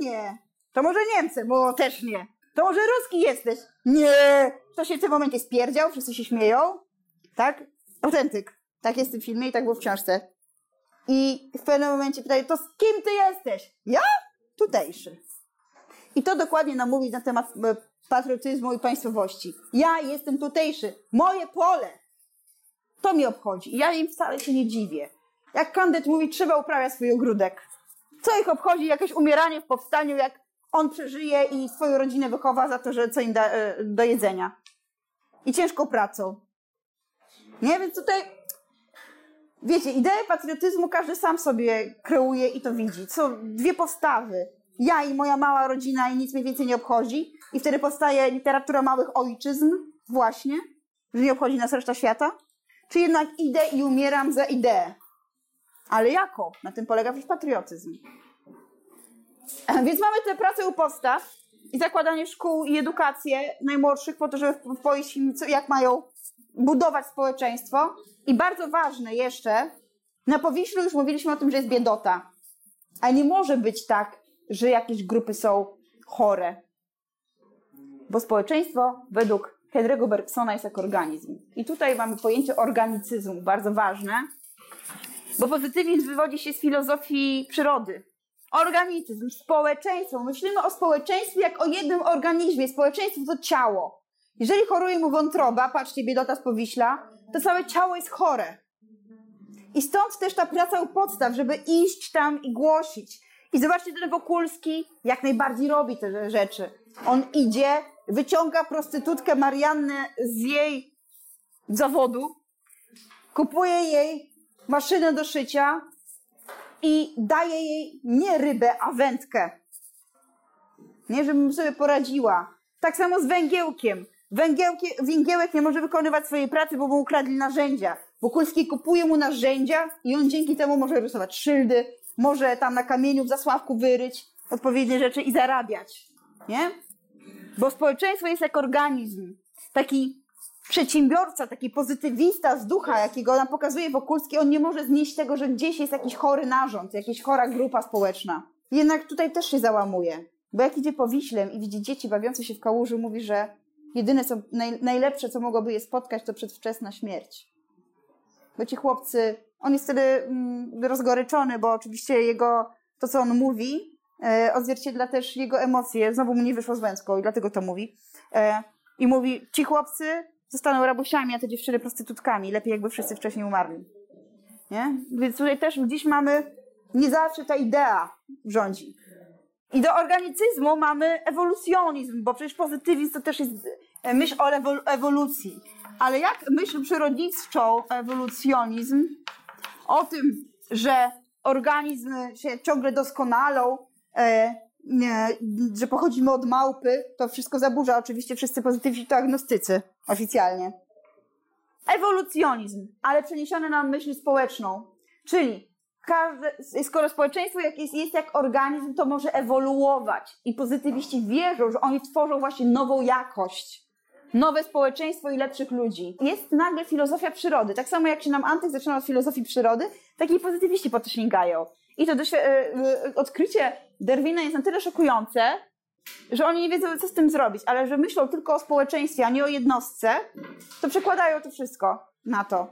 nie. To może Niemcem? Bo też nie. To może Ruski jesteś? Nie. Kto się w tym momencie spierdział? Wszyscy się śmieją. Tak? Autentyk. Tak jest w tym filmie i tak było w książce. I w pewnym momencie pytają, to z kim ty jesteś? Ja? Tutejszy. I to dokładnie nam mówi na temat e, patriotyzmu i państwowości. Ja jestem tutejszy, moje pole. To mnie obchodzi. Ja im wcale się nie dziwię. Jak kandydat mówi, trzeba uprawiać swój ogródek. Co ich obchodzi jakieś umieranie w powstaniu, jak on przeżyje i swoją rodzinę wychowa za to, że co im da e, do jedzenia. I ciężką pracą. Nie? Więc tutaj, wiecie, ideę patriotyzmu każdy sam sobie kreuje i to widzi. Są dwie postawy. Ja i moja mała rodzina i nic mnie więcej nie obchodzi. I wtedy powstaje literatura małych ojczyzn, właśnie, że nie obchodzi nas reszta świata. Czy jednak idę i umieram za ideę. Ale jako? Na tym polega też patriotyzm. Więc mamy tę pracę u podstaw i zakładanie szkół i edukację najmłodszych po to, żeby powiedzieć im, jak mają budować społeczeństwo. I bardzo ważne jeszcze, na Powiślu już mówiliśmy o tym, że jest biedota. A nie może być tak, że jakieś grupy są chore. Bo społeczeństwo według Henry'ego Bergsona jest jak organizm. I tutaj mamy pojęcie organicyzmu, bardzo ważne, bo pozytywizm wywodzi się z filozofii przyrody. Organizm, społeczeństwo. Myślimy o społeczeństwie jak o jednym organizmie. Społeczeństwo to ciało. Jeżeli choruje mu wątroba, patrzcie, biedota z Powiśla, to całe ciało jest chore. I stąd też ta praca u podstaw, żeby iść tam i głosić. I zobaczcie, ten Wokulski jak najbardziej robi te rzeczy. On idzie, wyciąga prostytutkę Mariannę z jej zawodu, kupuje jej maszynę do szycia i daje jej nie rybę, a wędkę. Nie, żebym sobie poradziła. Tak samo z węgiełkiem. Węgiełkie, węgiełek nie może wykonywać swojej pracy, bo mu ukradli narzędzia. Wokulski kupuje mu narzędzia i on dzięki temu może rysować szyldy, może tam na kamieniu w zasławku wyryć odpowiednie rzeczy i zarabiać. Nie? Bo społeczeństwo jest jak organizm. Taki przedsiębiorca, taki pozytywista z ducha, jakiego nam pokazuje Wokulski, on nie może znieść tego, że gdzieś jest jakiś chory narząd, jakaś chora grupa społeczna. Jednak tutaj też się załamuje. Bo jak idzie po Wiślem i widzi dzieci bawiące się w kałuży, mówi, że jedyne, co, naj, najlepsze, co mogłoby je spotkać, to przedwczesna śmierć. Bo ci chłopcy, on jest wtedy mm, rozgoryczony, bo oczywiście jego, to co on mówi, odzwierciedla też jego emocje. Znowu mu nie wyszło z wędką i dlatego to mówi. E, I mówi, ci chłopcy zostaną rabusiami, a te dziewczyny prostytutkami. Lepiej jakby wszyscy wcześniej umarli. Nie? Więc tutaj też dziś mamy, nie zawsze ta idea rządzi. I do organicyzmu mamy ewolucjonizm, bo przecież pozytywizm to też jest e, myśl o ewolucji. Ale jak myśl przyrodniczą ewolucjonizm o tym, że organizmy się ciągle doskonalą, e, nie, że pochodzimy od małpy, to wszystko zaburza oczywiście wszyscy pozytywni to agnostycy oficjalnie. Ewolucjonizm, ale przeniesiony na myśl społeczną. Czyli każde, skoro społeczeństwo jest, jest jak organizm, to może ewoluować. I pozytywiści wierzą, że oni tworzą właśnie nową jakość. Nowe społeczeństwo i lepszych ludzi. Jest nagle filozofia przyrody. Tak samo jak się nam Antyk zaczyna od filozofii przyrody, tak i pozytywiści po to sięgają. I to e, e, odkrycie Derwina jest na tyle szokujące, że oni nie wiedzą, co z tym zrobić, ale że myślą tylko o społeczeństwie, a nie o jednostce, to przekładają to wszystko na to.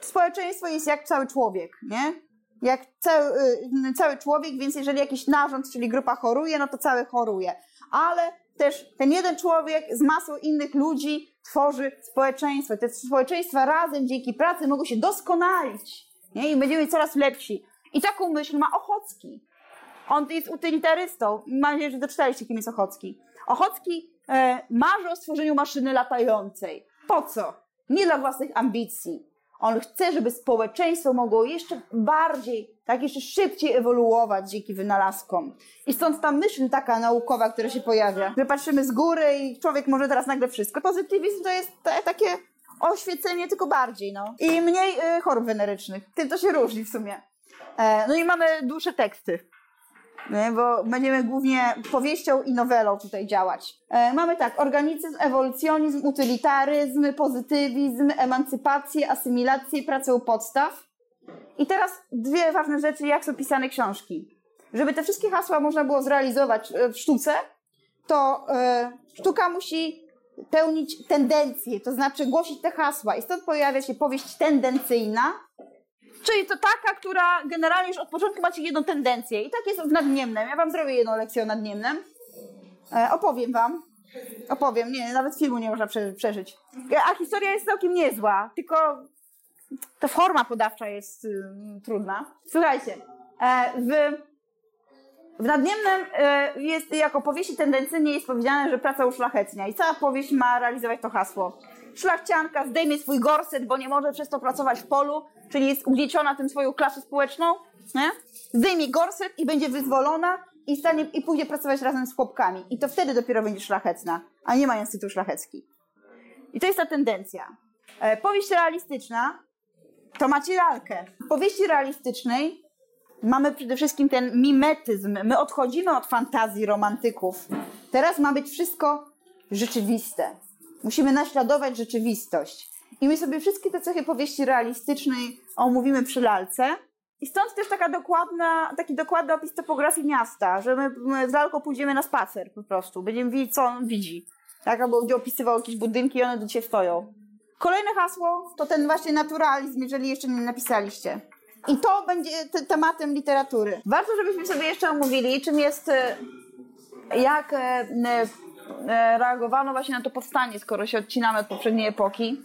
Społeczeństwo jest jak cały człowiek, nie? Jak cały, y, cały człowiek, więc jeżeli jakiś narząd, czyli grupa choruje, no to cały choruje. Ale też ten jeden człowiek z masą innych ludzi tworzy społeczeństwo. Te społeczeństwa razem dzięki pracy mogą się doskonalić nie? i będziemy coraz lepsi. I taką myśl ma Ochocki. On jest utylitarystą. Mam nadzieję, że doczytaliście, kim jest Ochocki. Ochocki e, marzy o stworzeniu maszyny latającej. Po co? Nie dla własnych ambicji. On chce, żeby społeczeństwo mogło jeszcze bardziej, tak jeszcze szybciej ewoluować dzięki wynalazkom. I stąd ta myśl taka naukowa, która się pojawia, że patrzymy z góry i człowiek może teraz nagle wszystko. Pozytywizm to jest te, takie oświecenie, tylko bardziej, no. I mniej y, chorób wenerycznych. Tym to się różni w sumie. E, no i mamy dłuższe teksty. Nie, bo będziemy głównie powieścią i nowelą tutaj działać. E, mamy tak, organizm, ewolucjonizm, utylitaryzm, pozytywizm, emancypację, asymilację, pracę u podstaw. I teraz dwie ważne rzeczy, jak są pisane książki. Żeby te wszystkie hasła można było zrealizować e, w sztuce, to e, sztuka musi pełnić tendencje, to znaczy głosić te hasła. I stąd pojawia się powieść tendencyjna, Czyli to taka, która generalnie już od początku macie jedną tendencję. I tak jest w nadniemnem. Ja wam zrobię jedną lekcję o nadniemnem. E, opowiem wam. Opowiem, nie, nawet filmu nie można prze, przeżyć. A historia jest całkiem niezła, tylko ta forma podawcza jest y, trudna. Słuchajcie, e, w, w Nadniemnem e, jest, jako powieści tendencyjnie jest powiedziane, że praca uszlachetnia i cała powieść ma realizować to hasło. Szlachcianka zdejmie swój gorset, bo nie może przez to pracować w polu, czyli jest ugnieciona tym swoją klasą społeczną, nie? zdejmie gorset i będzie wyzwolona i, stanie, i pójdzie pracować razem z chłopkami. I to wtedy dopiero będzie szlachetna, a nie mając tytuł szlachecki. I to jest ta tendencja. E, powieść realistyczna to macie lalkę. W powieści realistycznej mamy przede wszystkim ten mimetyzm. My odchodzimy od fantazji romantyków. Teraz ma być wszystko rzeczywiste. Musimy naśladować rzeczywistość. I my sobie wszystkie te cechy powieści realistycznej omówimy przy lalce. I stąd też taka dokładna, taki dokładny opis topografii miasta, że my, my z lalką pójdziemy na spacer po prostu. Będziemy widzieć, co on widzi. Tak, albo będzie opisywał jakieś budynki i one do ciebie stoją. Kolejne hasło to ten właśnie naturalizm, jeżeli jeszcze nie napisaliście. I to będzie tematem literatury. Warto, żebyśmy sobie jeszcze omówili, czym jest, e, jak e, reagowano właśnie na to powstanie, skoro się odcinamy od poprzedniej epoki.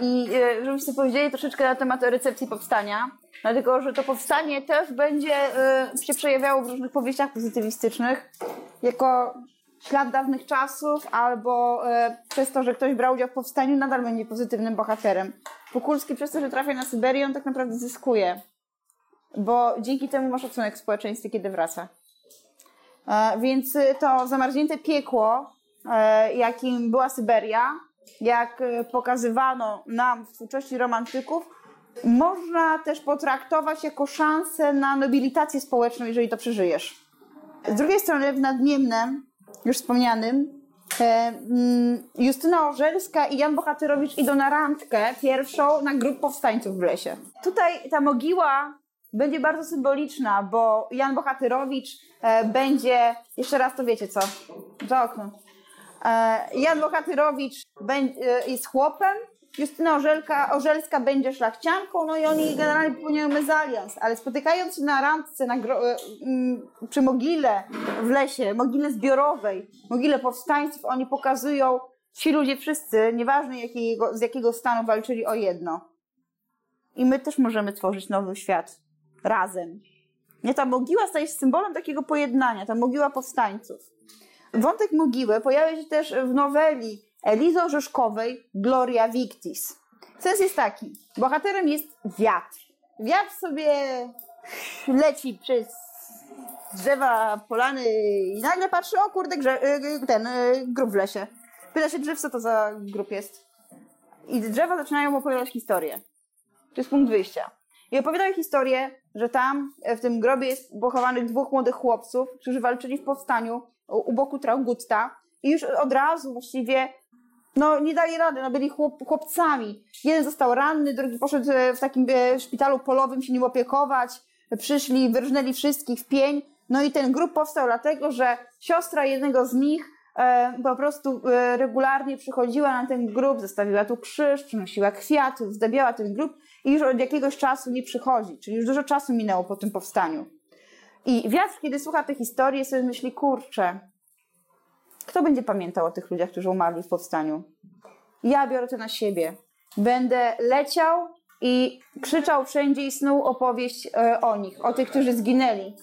I żebyśmy powiedzieli troszeczkę na temat recepcji powstania. Dlatego, że to powstanie też będzie się przejawiało w różnych powieściach pozytywistycznych jako ślad dawnych czasów, albo e, przez to, że ktoś brał udział w powstaniu, nadal będzie pozytywnym bohaterem. Wokulski przez to, że trafia na Syberię, on tak naprawdę zyskuje, bo dzięki temu ma szacunek w społeczeństwie, kiedy wraca. E, więc to zamarznięte piekło, e, jakim była Syberia, jak e, pokazywano nam w twórczości romantyków, można też potraktować jako szansę na nobilitację społeczną, jeżeli to przeżyjesz. Z drugiej strony w Nadniemnem już wspomnianym, e, mm, Justyna Orzelska i Jan Bohatyrowicz idą na randkę pierwszą na grup powstańców w lesie. Tutaj ta mogiła będzie bardzo symboliczna, bo Jan Bohatyrowicz e, będzie, jeszcze raz to wiecie co, za. E, Jan Bohatyrowicz jest chłopem, Justyna Orzelka, Orzelska będzie szlachcianką, no i oni generalnie popełniają mezalians, ale spotykając się na randce na e, przy mogile w lesie, mogile zbiorowej, mogile powstańców, oni pokazują, ci ludzie wszyscy, nieważne jakiego, z jakiego stanu walczyli o jedno. I my też możemy tworzyć nowy świat razem. Nie, ta mogiła staje się symbolem takiego pojednania, ta mogiła powstańców. Wątek mogiły pojawia się też w noweli Elizy Orzeszkowej Gloria Victis. Sens jest taki. Bohaterem jest wiatr. Wiatr sobie leci przez drzewa, polany i nagle patrzy, o kurde, grze, y, ten y, grób w lesie. Pyta się drzew, co to za grup jest. I drzewa zaczynają opowiadać historię. To jest punkt wyjścia. I opowiadają historię, że tam w tym grobie jest pochowanych dwóch młodych chłopców, którzy walczyli w powstaniu u boku Traugutta i już od razu właściwie no nie dali rady, no byli chłop, chłopcami. Jeden został ranny, drugi poszedł e, w takim e, szpitalu polowym się nim opiekować. Przyszli, wyrżnęli wszystkich w pień. No i ten grup powstał dlatego, że siostra jednego z nich e, po prostu e, regularnie przychodziła na ten grób, zostawiła tu krzyż, przynosiła kwiaty, zdabiała ten grób i już od jakiegoś czasu nie przychodzi. Czyli już dużo czasu minęło po tym powstaniu. I wiatr, kiedy słucha tej historii, sobie myśli, kurczę, kto będzie pamiętał o tych ludziach, którzy umarli w powstaniu? Ja biorę to na siebie. Będę leciał i krzyczał wszędzie i snuł opowieść e, o nich, o tych, którzy zginęli.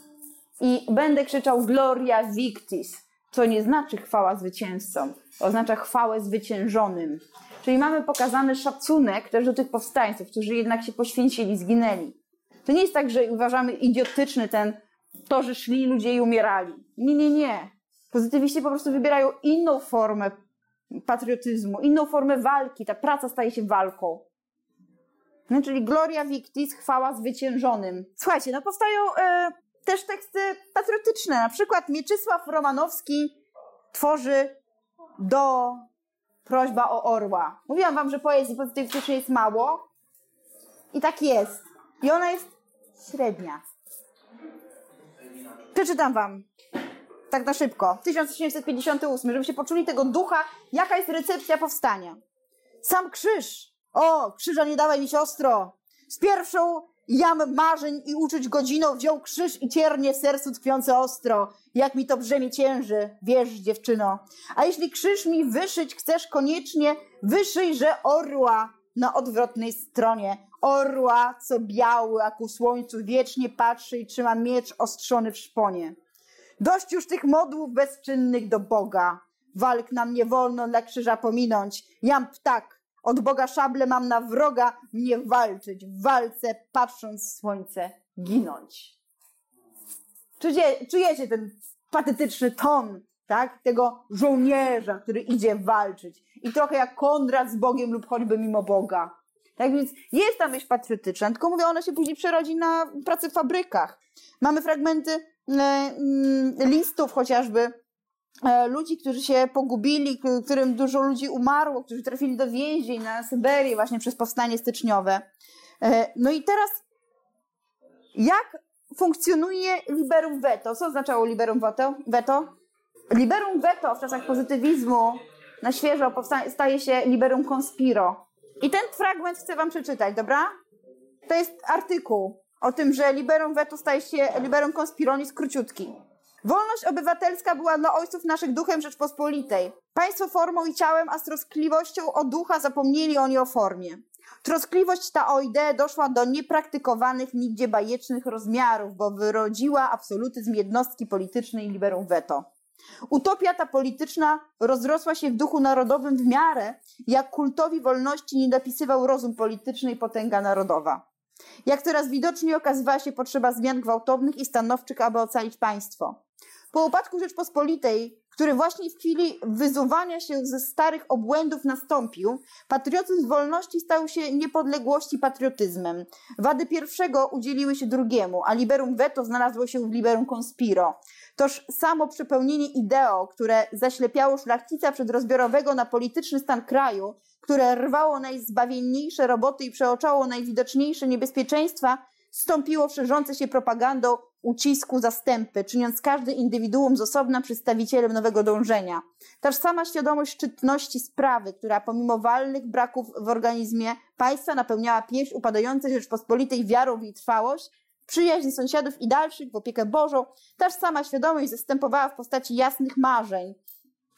I będę krzyczał Gloria Victis, co nie znaczy chwała zwycięzcom, oznacza chwałę zwyciężonym. Czyli mamy pokazany szacunek też do tych powstańców, którzy jednak się poświęcili, zginęli. To nie jest tak, że uważamy idiotyczny ten, to, że szli ludzie i umierali. Nie, nie, nie. Pozytywiści po prostu wybierają inną formę patriotyzmu, inną formę walki. Ta praca staje się walką. No, czyli Gloria Victis, chwała zwyciężonym. Słuchajcie, no powstają e, też teksty patriotyczne. Na przykład Mieczysław Romanowski tworzy do prośba o orła. Mówiłam wam, że poezji pozytywistycznej jest mało. I tak jest. I ona jest średnia. Przeczytam wam tak na szybko. 1858, żebyście poczuli tego ducha, jaka jest recepcja powstania. Sam krzyż. O, krzyża nie dawaj mi siostro. Z pierwszą jam marzeń i uczuć godziną wziął krzyż i ciernie w sercu tkwiące ostro. Jak mi to brzemię cięży, wiesz, dziewczyno. A jeśli krzyż mi wyszyć chcesz koniecznie, wyszyj, że orła na odwrotnej stronie. Orła, co biały, a ku słońcu wiecznie patrzy i trzyma miecz ostrzony w szponie. Dość już tych modłów bezczynnych do Boga. Walk nam nie wolno dla krzyża pominąć. Jam ptak, od Boga szable mam na wroga, mnie walczyć, w walce, patrząc w słońce, ginąć. Czujecie, czujecie ten patetyczny ton, tak? Tego żołnierza, który idzie walczyć. I trochę jak Konrad z Bogiem lub choćby mimo Boga. Tak więc jest ta myśl patriotyczna, tylko mówię, ona się później przerodzi na pracę w fabrykach. Mamy fragmenty e, mm, listów chociażby ludzi, którzy się pogubili, którym dużo ludzi umarło, którzy trafili do więzień na Syberię właśnie przez powstanie styczniowe. E, no i teraz jak funkcjonuje liberum veto? Co oznaczało liberum veto? Liberum veto w czasach pozytywizmu na świeżo staje się liberum conspiro. I ten fragment chcę wam przeczytać, dobra? To jest artykuł o tym, że liberum veto staje się liberum conspironis króciutki. Wolność obywatelska była dla ojców naszych duchem Rzeczpospolitej. Państwo formą i ciałem, a z troskliwością o ducha zapomnieli oni o formie. Troskliwość ta o ideę doszła do niepraktykowanych nigdzie bajecznych rozmiarów, bo wyrodziła absolutyzm jednostki politycznej liberum veto. Utopia ta polityczna rozrosła się w duchu narodowym w miarę, jak kultowi wolności nie dopisywał rozum polityczny i potęga narodowa. Jak coraz widoczniej okazywała się potrzeba zmian gwałtownych i stanowczych, aby ocalić państwo. Po upadku Rzeczpospolitej, który właśnie w chwili wyzuwania się ze starych obłędów nastąpił, patriotyzm wolności stał się niepodległości patriotyzmem. Wady pierwszego udzieliły się drugiemu, a liberum veto znalazło się w liberum conspiro. Toż samo przepełnienie ideo, które zaślepiało szlachcica przedrozbiorowego na polityczny stan kraju, które rwało najzbawienniejsze roboty i przeoczało najwidoczniejsze niebezpieczeństwa, stąpiło szerzące się propagandą ucisku zastępy, czyniąc każdy indywiduum z osobna przedstawicielem nowego dążenia. Też sama świadomość szczytności sprawy, która pomimo walnych braków w organizmie państwa napełniała pieśń upadającej Rzeczpospolitej wiarą w jej trwałość, przyjaźń sąsiadów i dalszych w opiekę Bożą, też sama świadomość zastępowała w postaci jasnych marzeń,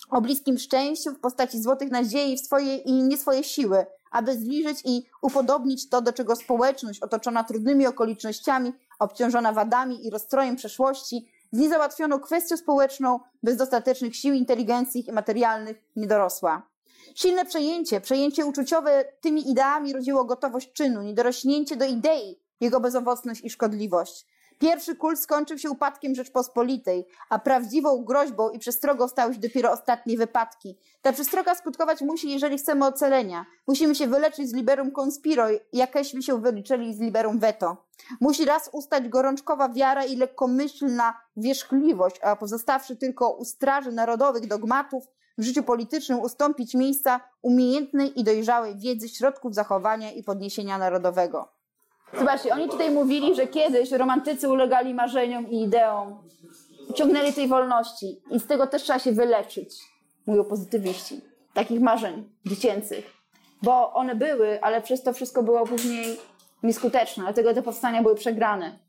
o bliskim szczęściu w postaci złotych nadziei w swoje i nie swoje siły, aby zbliżyć i upodobnić to, do czego społeczność otoczona trudnymi okolicznościami, obciążona wadami i rozstrojem przeszłości, z niezałatwioną kwestią społeczną, bez dostatecznych sił inteligencji i materialnych nie dorosła. Silne przejęcie, przejęcie uczuciowe tymi ideami rodziło gotowość czynu, niedorośnięcie do idei, jego bezowocność i szkodliwość. Pierwszy kult skończył się upadkiem Rzeczpospolitej, a prawdziwą groźbą i przestrogą stały się dopiero ostatnie wypadki. Ta przestroga skutkować musi, jeżeli chcemy ocalenia. Musimy się wyleczyć z liberum conspiro, jakeśmy się wyliczyli z liberum veto. Musi raz ustać gorączkowa wiara i lekkomyślna wierzchliwość, a pozostawszy tylko u straży narodowych dogmatów, w życiu politycznym ustąpić miejsca umiejętnej i dojrzałej wiedzy środków zachowania i podniesienia narodowego. Zobaczcie, oni tutaj mówili, że kiedyś romantycy ulegali marzeniom i ideom, ciągnęli tej wolności i z tego też trzeba się wyleczyć, mówią pozytywiści, takich marzeń dziecięcych, bo one były, ale przez to wszystko było później nieskuteczne, dlatego te powstania były przegrane.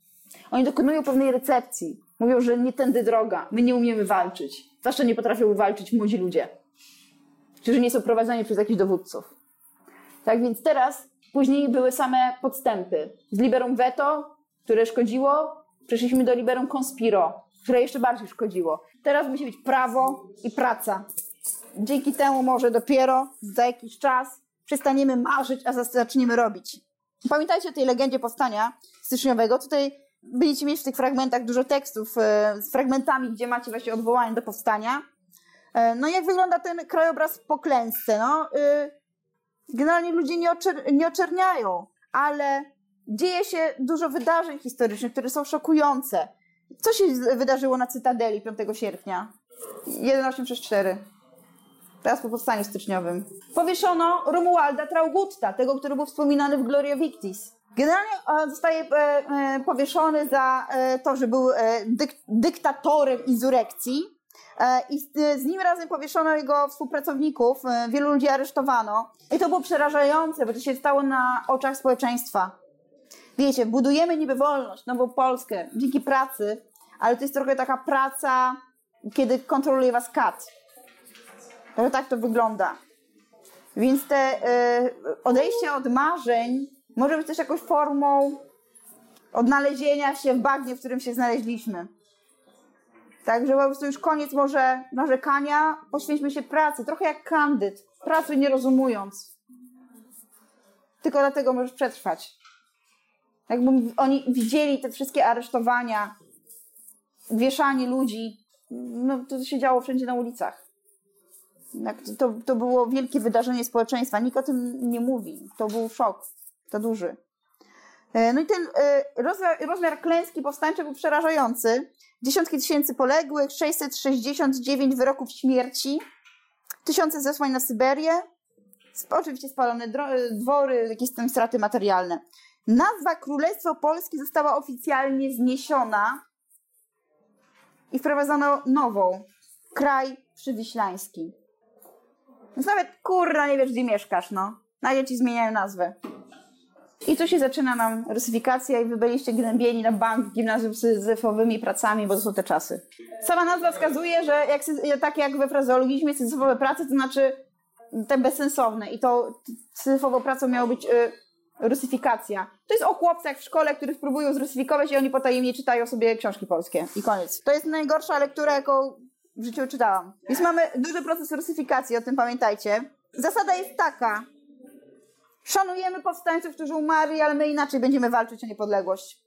Oni dokonują pewnej recepcji, mówią, że nie tędy droga, my nie umiemy walczyć, zwłaszcza nie potrafią walczyć młodzi ludzie, którzy nie są prowadzeni przez jakichś dowódców. Tak więc teraz Później były same podstępy. Z liberum veto, które szkodziło, przeszliśmy do liberum conspiro, które jeszcze bardziej szkodziło. Teraz musi być prawo i praca. Dzięki temu może dopiero za jakiś czas przestaniemy marzyć, a zaczniemy robić. Pamiętajcie o tej legendzie powstania styczniowego. Tutaj będziecie mieć w tych fragmentach dużo tekstów e, z fragmentami, gdzie macie właśnie odwołanie do powstania. E, no jak wygląda ten krajobraz po klęsce? No, y, generalnie ludzie nie, oczer nie oczerniają, ale dzieje się dużo wydarzeń historycznych, które są szokujące. Co się wydarzyło na Cytadeli 5 sierpnia? 1864. Teraz po powstaniu styczniowym. Powieszono Romualda Traugutta, tego, który był wspominany w Gloria Victis. Generalnie e, zostaje e, e, powieszony za to, że był dyk dyktatorem insurekcji E, i z, nim razem powieszono jego współpracowników, e, wielu ludzi aresztowano. I to było przerażające, bo to się stało na oczach społeczeństwa. wiecie, budujemy niby wolność, nową Polskę dzięki pracy, ale to jest trochę taka praca, kiedy kontroluje was kat. Trochę tak to wygląda. Więc te y, odejście od marzeń może być też jakąś formą odnalezienia się w bagnie, w którym się znaleźliśmy. Także po prostu już koniec może narzekania, poświęćmy się pracy, trochę jak kandyd. Pracuj nie rozumując. Tylko dlatego możesz przetrwać. Jakby oni widzieli te wszystkie aresztowania, wieszanie ludzi, no to się działo wszędzie na ulicach. To, to było wielkie wydarzenie społeczeństwa. Nikt o tym nie mówi. To był szok. To duży. E, no i ten e, rozmiar, rozmiar klęski powstańczej był przerażający. Dziesiątki tysięcy poległych, 669 wyroków śmierci, tysiące zesłań na Syberię, oczywiście spalone dwory, jakieś tam straty materialne. Nazwa Królestwo Polskie została oficjalnie zniesiona i wprowadzono nową. Kraj Przywiślański. Więc nawet kurna nie wiesz, gdzie mieszkasz, no. Nagle ci zmieniają nazwę. I tu się zaczyna nam rusyfikacja i wy byliście gnębieni na bank gimnazjum syzyfowymi pracami, bo to są te czasy. Sama nazwa wskazuje, że jak, tak jak we frazeologizmie syzyfowe prace, to znaczy te bezsensowne i to syzyfową pracą miało być y, rusyfikacja. To jest o chłopcach w szkole, których próbują zrusyfikować i oni potajemnie czytają sobie książki polskie. I koniec. To jest najgorsza lektura, jaką w życiu czytałam. Więc mamy duży proces rusyfikacji, o tym pamiętajcie. Zasada jest taka, Szanujemy powstańców, którzy umarli, ale my inaczej będziemy walczyć o niepodległość.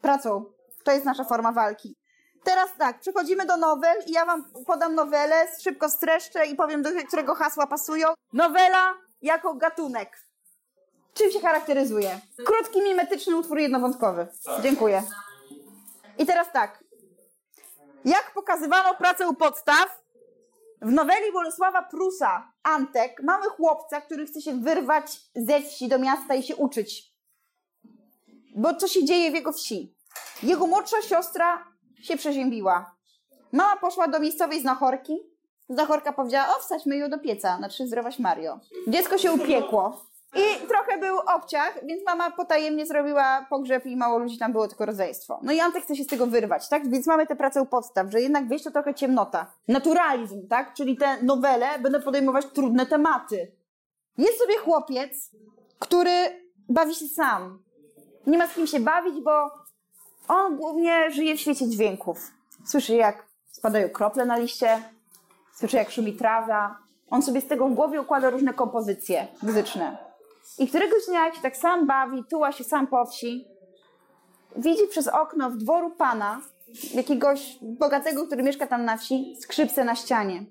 Pracą. To jest nasza forma walki. Teraz tak, przechodzimy do nowel i ja wam podam nowelę, szybko streszczę i powiem, do którego hasła pasują. Nowela jako gatunek. Czym się charakteryzuje? Krótki, mimetyczny utwór jednowątkowy. Dziękuję. I teraz tak. Jak pokazywano pracę u podstaw, w noweli Bolesława Prusa, Antek, mamy chłopca, który chce się wyrwać ze wsi do miasta i się uczyć. Bo co się dzieje w jego wsi? Jego młodsza siostra się przeziębiła. Mama poszła do miejscowej znachorki. Znachorka powiedziała, o wsadźmy ją do pieca, znaczy zdrowaś Mario. Dziecko się upiekło. I trochę był obciach, więc mama potajemnie zrobiła pogrzeb i mało ludzi tam było, tylko rodzeństwo. No i Antek chce się z tego wyrwać, tak? Więc mamy tę pracę u podstaw, że jednak wieś to trochę ciemnota. Naturalizm, tak? Czyli te nowele będą podejmować trudne tematy. Jest sobie chłopiec, który bawi się sam. Nie ma z kim się bawić, bo on głównie żyje w świecie dźwięków. Słyszy jak spadają krople na liście, słyszy jak szumi trawa. On sobie z tego w głowie układa różne kompozycje muzyczne. I któregoś dnia, jak się tak sam bawi, tuła się sam po wsi, widzi przez okno w dworu pana, jakiegoś bogatego, który mieszka tam na wsi, skrzypce na ścianie.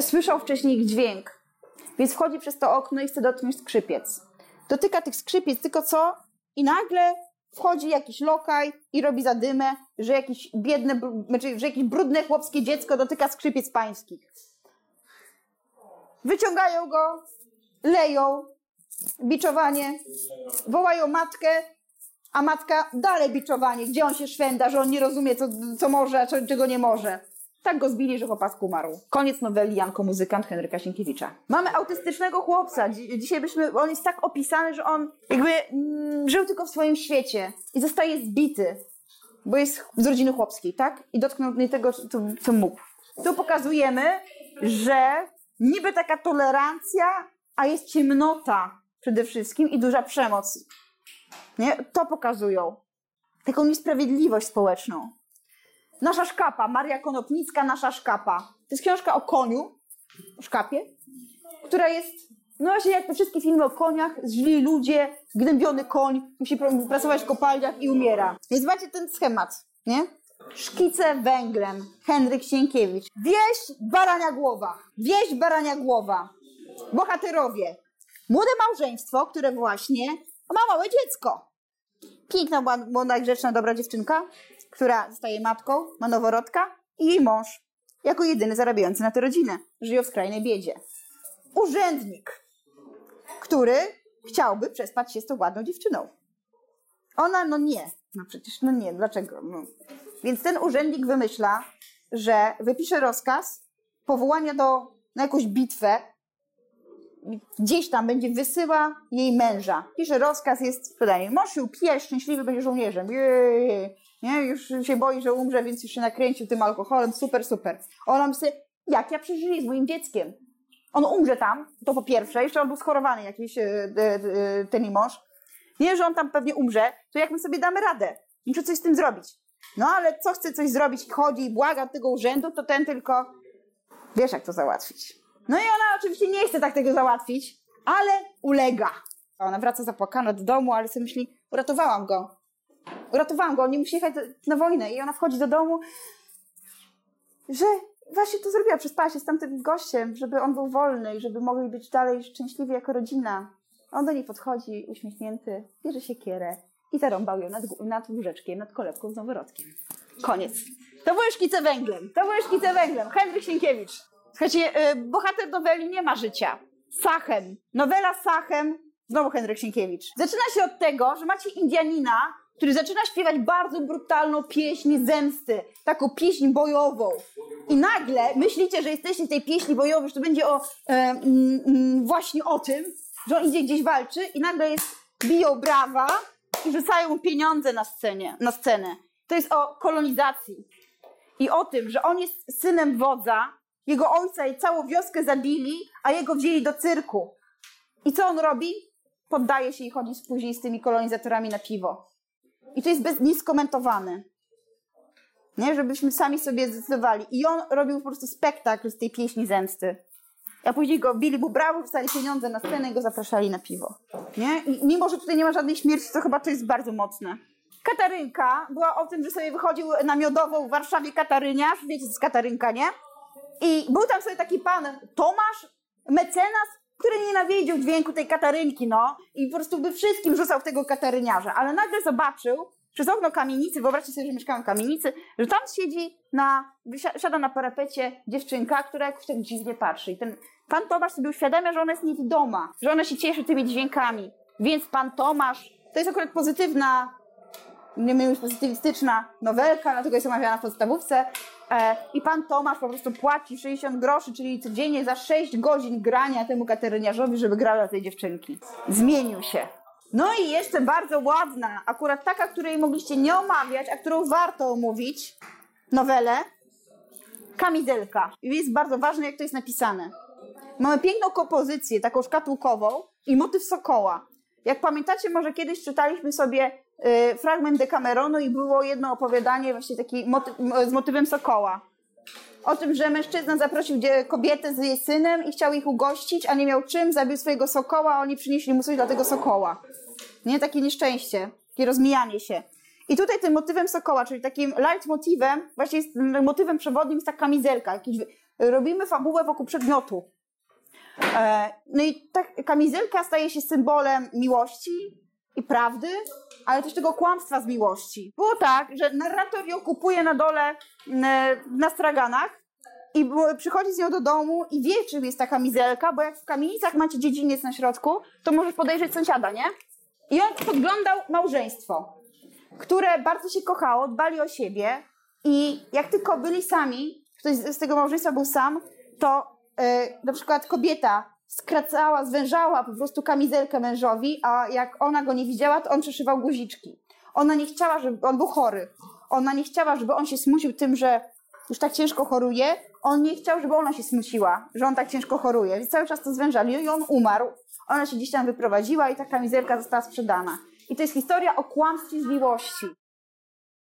Słyszał wcześniej ich dźwięk, więc wchodzi przez to okno i chce dotknąć skrzypiec. Dotyka tych skrzypiec, tylko co? I nagle wchodzi jakiś lokaj i robi zadymę, że jakieś biedne, znaczy, że jakieś brudne chłopskie dziecko dotyka skrzypiec pańskich. Wyciągają go, leją, biczowanie, wołają matkę, a matka dalej biczowanie, gdzie on się szwenda, że on nie rozumie, co, co może, czego nie może. Tak go zbili, że chłopak umarł. Koniec noweli Janko Muzykant Henryka Sienkiewicza. Mamy autystycznego chłopca. Dzisiaj byśmy, on jest tak opisany, że on jakby mm, żył tylko w swoim świecie i zostaje zbity, bo jest z rodziny chłopskiej, tak? I dotknął nie tego, co, co mógł. Tu pokazujemy, że niby taka tolerancja, a jest ciemnota przede wszystkim i duża przemoc. Nie? To pokazują. Taką niesprawiedliwość społeczną. Nasza szkapa, Maria Konopnicka, Nasza szkapa. To jest książka o koniu, o szkapie, która jest, no właśnie jak te wszystkie filmy o koniach, źli ludzie, gnębiony koń, musi pracować w kopalniach i umiera. Więc zobaczcie ten schemat, nie? Szkice węglem, Henryk Sienkiewicz. Wieś Barania Głowa, wieś Barania Głowa. Bohaterowie, Młode małżeństwo, które właśnie ma małe dziecko. Piękna, młoda, grzeczna, dobra dziewczynka, która zostaje matką, ma noworodka i jej mąż, jako jedyny zarabiający na tę rodzinę. Żyją w skrajnej biedzie. Urzędnik, który chciałby przespać się z tą ładną dziewczyną. Ona, no nie. No przecież, no nie, dlaczego? No. Więc ten urzędnik wymyśla, że wypisze rozkaz powołania do, na jakąś bitwę gdzieś tam będzie wysyła jej męża. Pisze rozkaz jest sprzedanie. Mąż się upija, szczęśliwy, będzie żołnierzem. Jej. Nie, już się boi, że umrze, więc już się nakręcił tym alkoholem. Super, super. Ona myśli, jak ja przeżyję z moim dzieckiem? On umrze tam, to po pierwsze, jeszcze on był schorowany jakiś, e, e, ten jej mąż. Nie, że on tam pewnie umrze, to jak my sobie damy radę? Muszę coś z tym zrobić. No ale co chce coś zrobić, chodzi i błaga od tego urzędu, to ten tylko wiesz jak to załatwić. No i ona oczywiście nie chce tak tego załatwić, ale ulega. Ona wraca zapłakana do domu, ale sobie myśli, uratowałam go. Uratowałam go, on nie musi jechać na wojnę. I ona wchodzi do domu, że właśnie to zrobiła, przespała się z tamtym gościem, żeby on był wolny i żeby mogli być dalej szczęśliwi jako rodzina. On do niej podchodzi, uśmiechnięty, bierze się kierę i zarąbał ją nad, nad łóżeczkiem, nad kolebką z noworodkiem. Koniec. To były szkice węglem. To były szkice węglem. Henryk Sienkiewicz. Słuchajcie, y, bohater noweli nie ma życia. Sachem. Nowela Sachem. Znowu Henryk Sienkiewicz. Zaczyna się od tego, że macie Indianina, który zaczyna śpiewać bardzo brutalną pieśń zemsty. Taką pieśń bojową. I nagle myślicie, że jesteście w tej pieśni bojowej, że to będzie o, e, właśnie o tym, że on idzie gdzieś walczy i nagle jest, biją brawa i rzucają mu pieniądze na, scenie, na scenę. To jest o kolonizacji. I o tym, że on jest synem wodza, jego ojca i całą wioskę zabili, a jego wzięli do cyrku. I co on robi? Poddaje się i chodzi później z tymi kolonizatorami na piwo. I to jest bez, nieskomentowane. Nie? Żebyśmy sami sobie zdecydowali. I on robił po prostu spektakl z tej pieśni zemsty. A później go bili mu brawo, wstali pieniądze na scenę i go zapraszali na piwo. Nie? I mimo, że tutaj nie ma żadnej śmierci, to chyba to jest bardzo mocne. Katarynka była o tym, że sobie wychodził na miodową w Warszawie Kataryniarz. Wiecie, jest Katarynka, nie? I był tam sobie taki pan Tomasz, mecenas, który nienawidził dźwięku tej Katarynki, no. I po prostu by wszystkim rzucał w tego Kataryniarza. Ale nagle zobaczył przez okno kamienicy, wyobraźcie sobie, że mieszkałem w kamienicy, że tam siedzi na, siada na parapecie dziewczynka, która jakoś tak dziwnie patrzy. I ten pan Tomasz sobie uświadamia, że ona jest niewidoma, że ona się cieszy tymi dźwiękami. Więc pan Tomasz, to jest akurat pozytywna nie wiem, już pozytywistyczna nowelka, dlatego jest omawiana w podstawówce. E, I pan Tomasz po prostu płaci 60 groszy, czyli codziennie za 6 godzin grania temu kateryniarzowi, żeby grał dla tej dziewczynki. Zmienił się. No i jeszcze bardzo ładna, akurat taka, której mogliście nie omawiać, a którą warto omówić, nowelę, Kamizelka. I jest bardzo ważne, jak to jest napisane. Mamy piękną kompozycję, taką szkatułkową i motyw sokoła. Jak pamiętacie, może kiedyś czytaliśmy sobie fragment Dekameronu i było jedno opowiadanie właśnie taki motyw, z motywem sokoła. O tym, że mężczyzna zaprosił kobietę z jej synem i chciał ich ugościć, a nie miał czym, zabił swojego sokoła, a oni przynieśli mu coś dla tego sokoła. Nie? Takie nieszczęście, takie rozmijanie się. I tutaj tym motywem sokoła, czyli takim leitmotivem, właśnie jest motywem przewodnim jest ta kamizelka. Jakiś, robimy fabułę wokół przedmiotu. E, no i ta kamizelka staje się symbolem miłości i prawdy, ale też tego kłamstwa z miłości. Było tak, że narrator ją kupuje na dole na straganach i przychodzi z nią do domu i wie, czym jest ta kamizelka, bo jak w kamienicach macie dziedziniec na środku, to możesz podejrzeć sąsiada, nie? I on podglądał małżeństwo, które bardzo się kochało, dbali o siebie i jak tylko byli sami, ktoś z tego małżeństwa był sam, to E, na przykład kobieta skracała, zwężała po prostu kamizelkę mężowi, a jak ona go nie widziała, to on przeszywał guziczki. Ona nie chciała, żeby on był chory. Ona nie chciała, żeby on się smucił tym, że już tak ciężko choruje. On nie chciał, żeby ona się smuciła, że on tak ciężko choruje. Więc cały czas to zwężali i on umarł. Ona się gdzieś tam wyprowadziła i ta kamizelka została sprzedana. I to jest historia o kłamstwie z miłości.